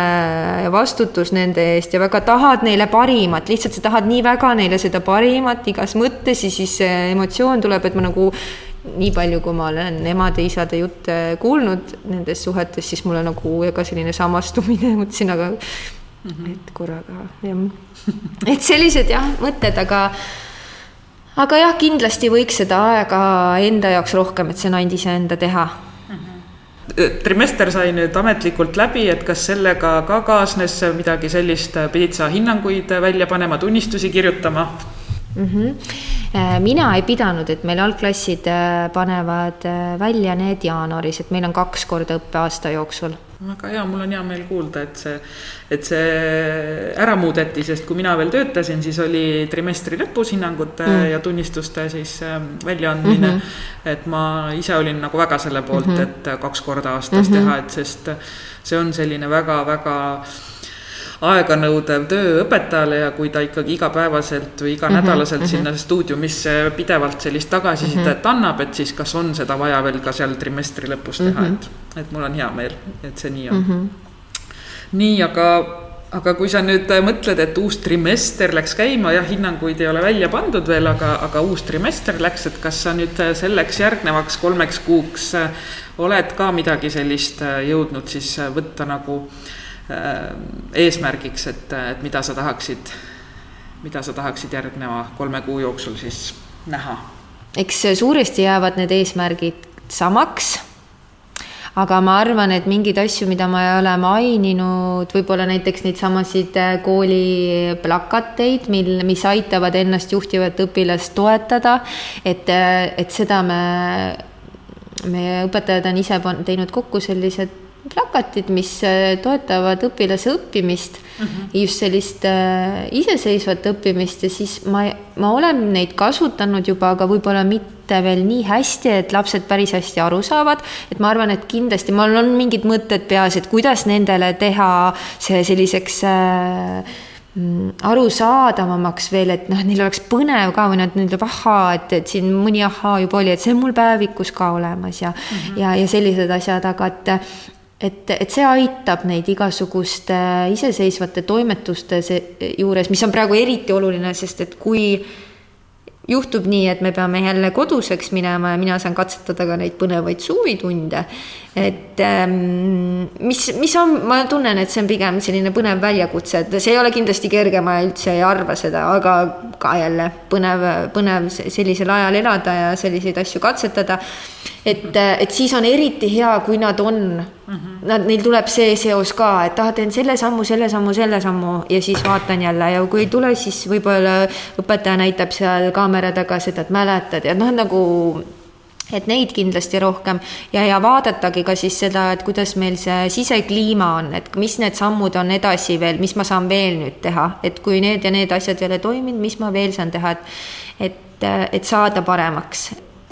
ja vastutus nende eest ja väga tahad neile parimat, lihtsalt sa tahad nii väga neile seda parimat igas mõttes ja siis emotsioon tuleb, et ma nagu nii palju, kui ma olen emade-isade jutte kuulnud nendes suhetes, siis mulle nagu ka selline samastumine, mõtlesin, aga mm -hmm. et korraga jah, et sellised jah, mõtted, aga aga jah, kindlasti võiks seda aega enda jaoks rohkem, et see on ainult iseenda teha mhm. trimester sai nüüd ametlikult läbi, et kas sellega ka kaasnes midagi sellist, pidid sa hinnanguid välja panema, tunnistusi kirjutama mm? -hmm mina ei pidanud, et meil algklassid äh, panevad äh, välja need jaanuaris, et meil on kaks korda õppeaasta jooksul väga hea, mul on hea meel kuulda, et see, et see ära muudeti, sest kui mina veel töötasin, siis oli trimestri lõpus hinnangute mm. ja tunnistuste siis väljaandmine mm. -hmm. et ma ise olin nagu väga selle poolt mm, -hmm. et kaks korda aastas mm -hmm. teha, et sest see on selline väga-väga aeganõudev töö õpetajale ja kui ta ikkagi igapäevaselt või iganädalaselt mm -hmm. sinna stuudiumisse pidevalt sellist tagasisidet mm -hmm. annab, et siis kas on seda vaja veel ka seal trimestri lõpus teha mm, -hmm. et, et mul on hea meel, et see nii on mm. -hmm. nii, aga aga kui sa nüüd mõtled, et uus trimester läks käima, jah, hinnanguid ei ole välja pandud veel, aga, aga uus trimester läks, et kas sa nüüd selleks järgnevaks kolmeks kuuks oled ka midagi sellist jõudnud siis võtta nagu äh, Äh, eesmärgiks, et, et mida sa tahaksid, mida sa tahaksid järgneva kolme kuu jooksul siis näha? eks suuresti jäävad need eesmärgid samaks aga ma arvan, et mingeid asju, mida ma ei ole maininud, võib-olla näiteks neid samasid äh, kooli plakateid, mil, mis aitavad ennast juhtivat õpilast toetada, et, äh, et seda me, meie õpetajad on ise teinud kokku sellised plakatid, mis äh, toetavad õpilase õppimist mm, -hmm. just sellist äh, iseseisvat õppimist ja siis ma, ma olen neid kasutanud juba, aga võib-olla mitte veel nii hästi, et lapsed päris hästi aru saavad. et ma arvan, et kindlasti mul on mingid mõtted peas, et kuidas nendele teha see selliseks äh, mm, arusaadavamaks veel, et noh, neil oleks põnev ka või nad ütleb ahaa, et, et siin mõni ahaa juba oli, et see on mul päevikus ka olemas ja mm, -hmm. ja, ja sellised asjad, aga et, et, et see aitab neid igasuguste iseseisvate toimetuste juures, mis on praegu eriti oluline, sest et kui juhtub nii, et me peame jälle koduseks minema ja mina saan katsetada ka neid põnevaid suvitunde. et ähm, mis, mis on, ma tunnen, et see on pigem selline põnev väljakutse, et see ei ole kindlasti kerge, ma üldse ei arva seda, aga ka jälle põnev, põnev sellisel ajal elada ja selliseid asju katsetada. Et, et siis on eriti hea, kui nad on. Mm, -hmm. nad, neil tuleb see seos ka, et ah, teen selle sammu, selle sammu, selle sammu ja siis vaatan jälle. Ja kui ei tule, siis võib-olla õpetaja näitab seal kaamera taga seda, et mäletad? Ja noh, nagu et neid kindlasti rohkem. Ja, ja vaadatagi ka siis seda, et kuidas meil see sisekliima on, et mis need sammud on edasi veel, mis ma saan veel nüüd teha, et kui need ja need asjad ei ole toiminud, mis ma veel saan teha, et et, et saada paremaks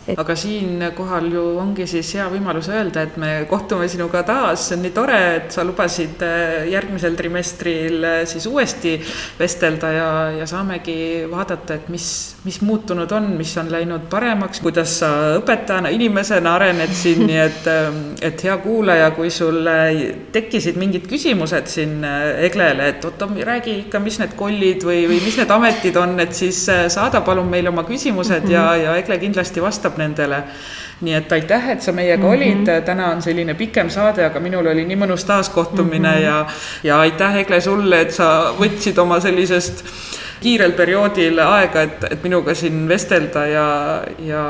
et.... aga siinkohal ju ongi siis hea võimalus öelda, et me kohtume sinuga taas, see on nii tore, et sa lubasid äh, järgmisel trimestril äh, siis uuesti vestelda ja, ja saamegi vaadata, et mis, mis muutunud on, mis on läinud paremaks, kuidas sa õpetajana, inimesena arened siin, nii et, ähm, et hea kuulaja, kui sul tekkisid mingid küsimused siin äh, Eglele, et oota, räägi ikka, mis need kollid või, või mis need ametid on, et siis saada palun meile oma küsimused ja, ja Egle kindlasti vastab vastab nendele. nii et aitäh, et sa meiega mm -hmm. olid, täna on selline pikem saade, aga minul oli nii mõnus taaskohtumine mm -hmm. ja, ja aitäh, Egle, sulle, et sa võtsid oma sellisest kiirel perioodil aega, et, et minuga siin vestelda ja, ja,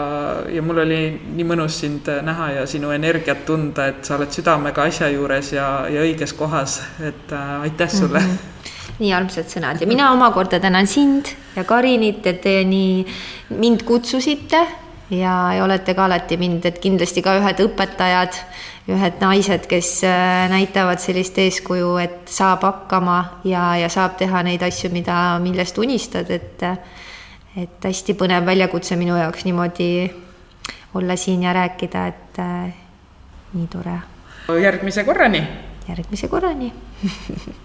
ja mul oli nii mõnus sind näha ja sinu energiat tunda, et sa oled südamega asja juures ja, ja õiges kohas, et äh, aitäh sulle mm. -hmm nii armsad sõnad ja mina omakorda tänan sind ja Karinit, et te nii mind kutsusite ja, ja olete ka alati mind, et kindlasti ka ühed õpetajad, ühed naised, kes äh, näitavad sellist eeskuju, et saab hakkama ja, ja saab teha neid asju, mida, millest unistad, et et hästi põnev väljakutse minu jaoks niimoodi olla siin ja rääkida, et äh, nii tore järgmise korrani! järgmise korrani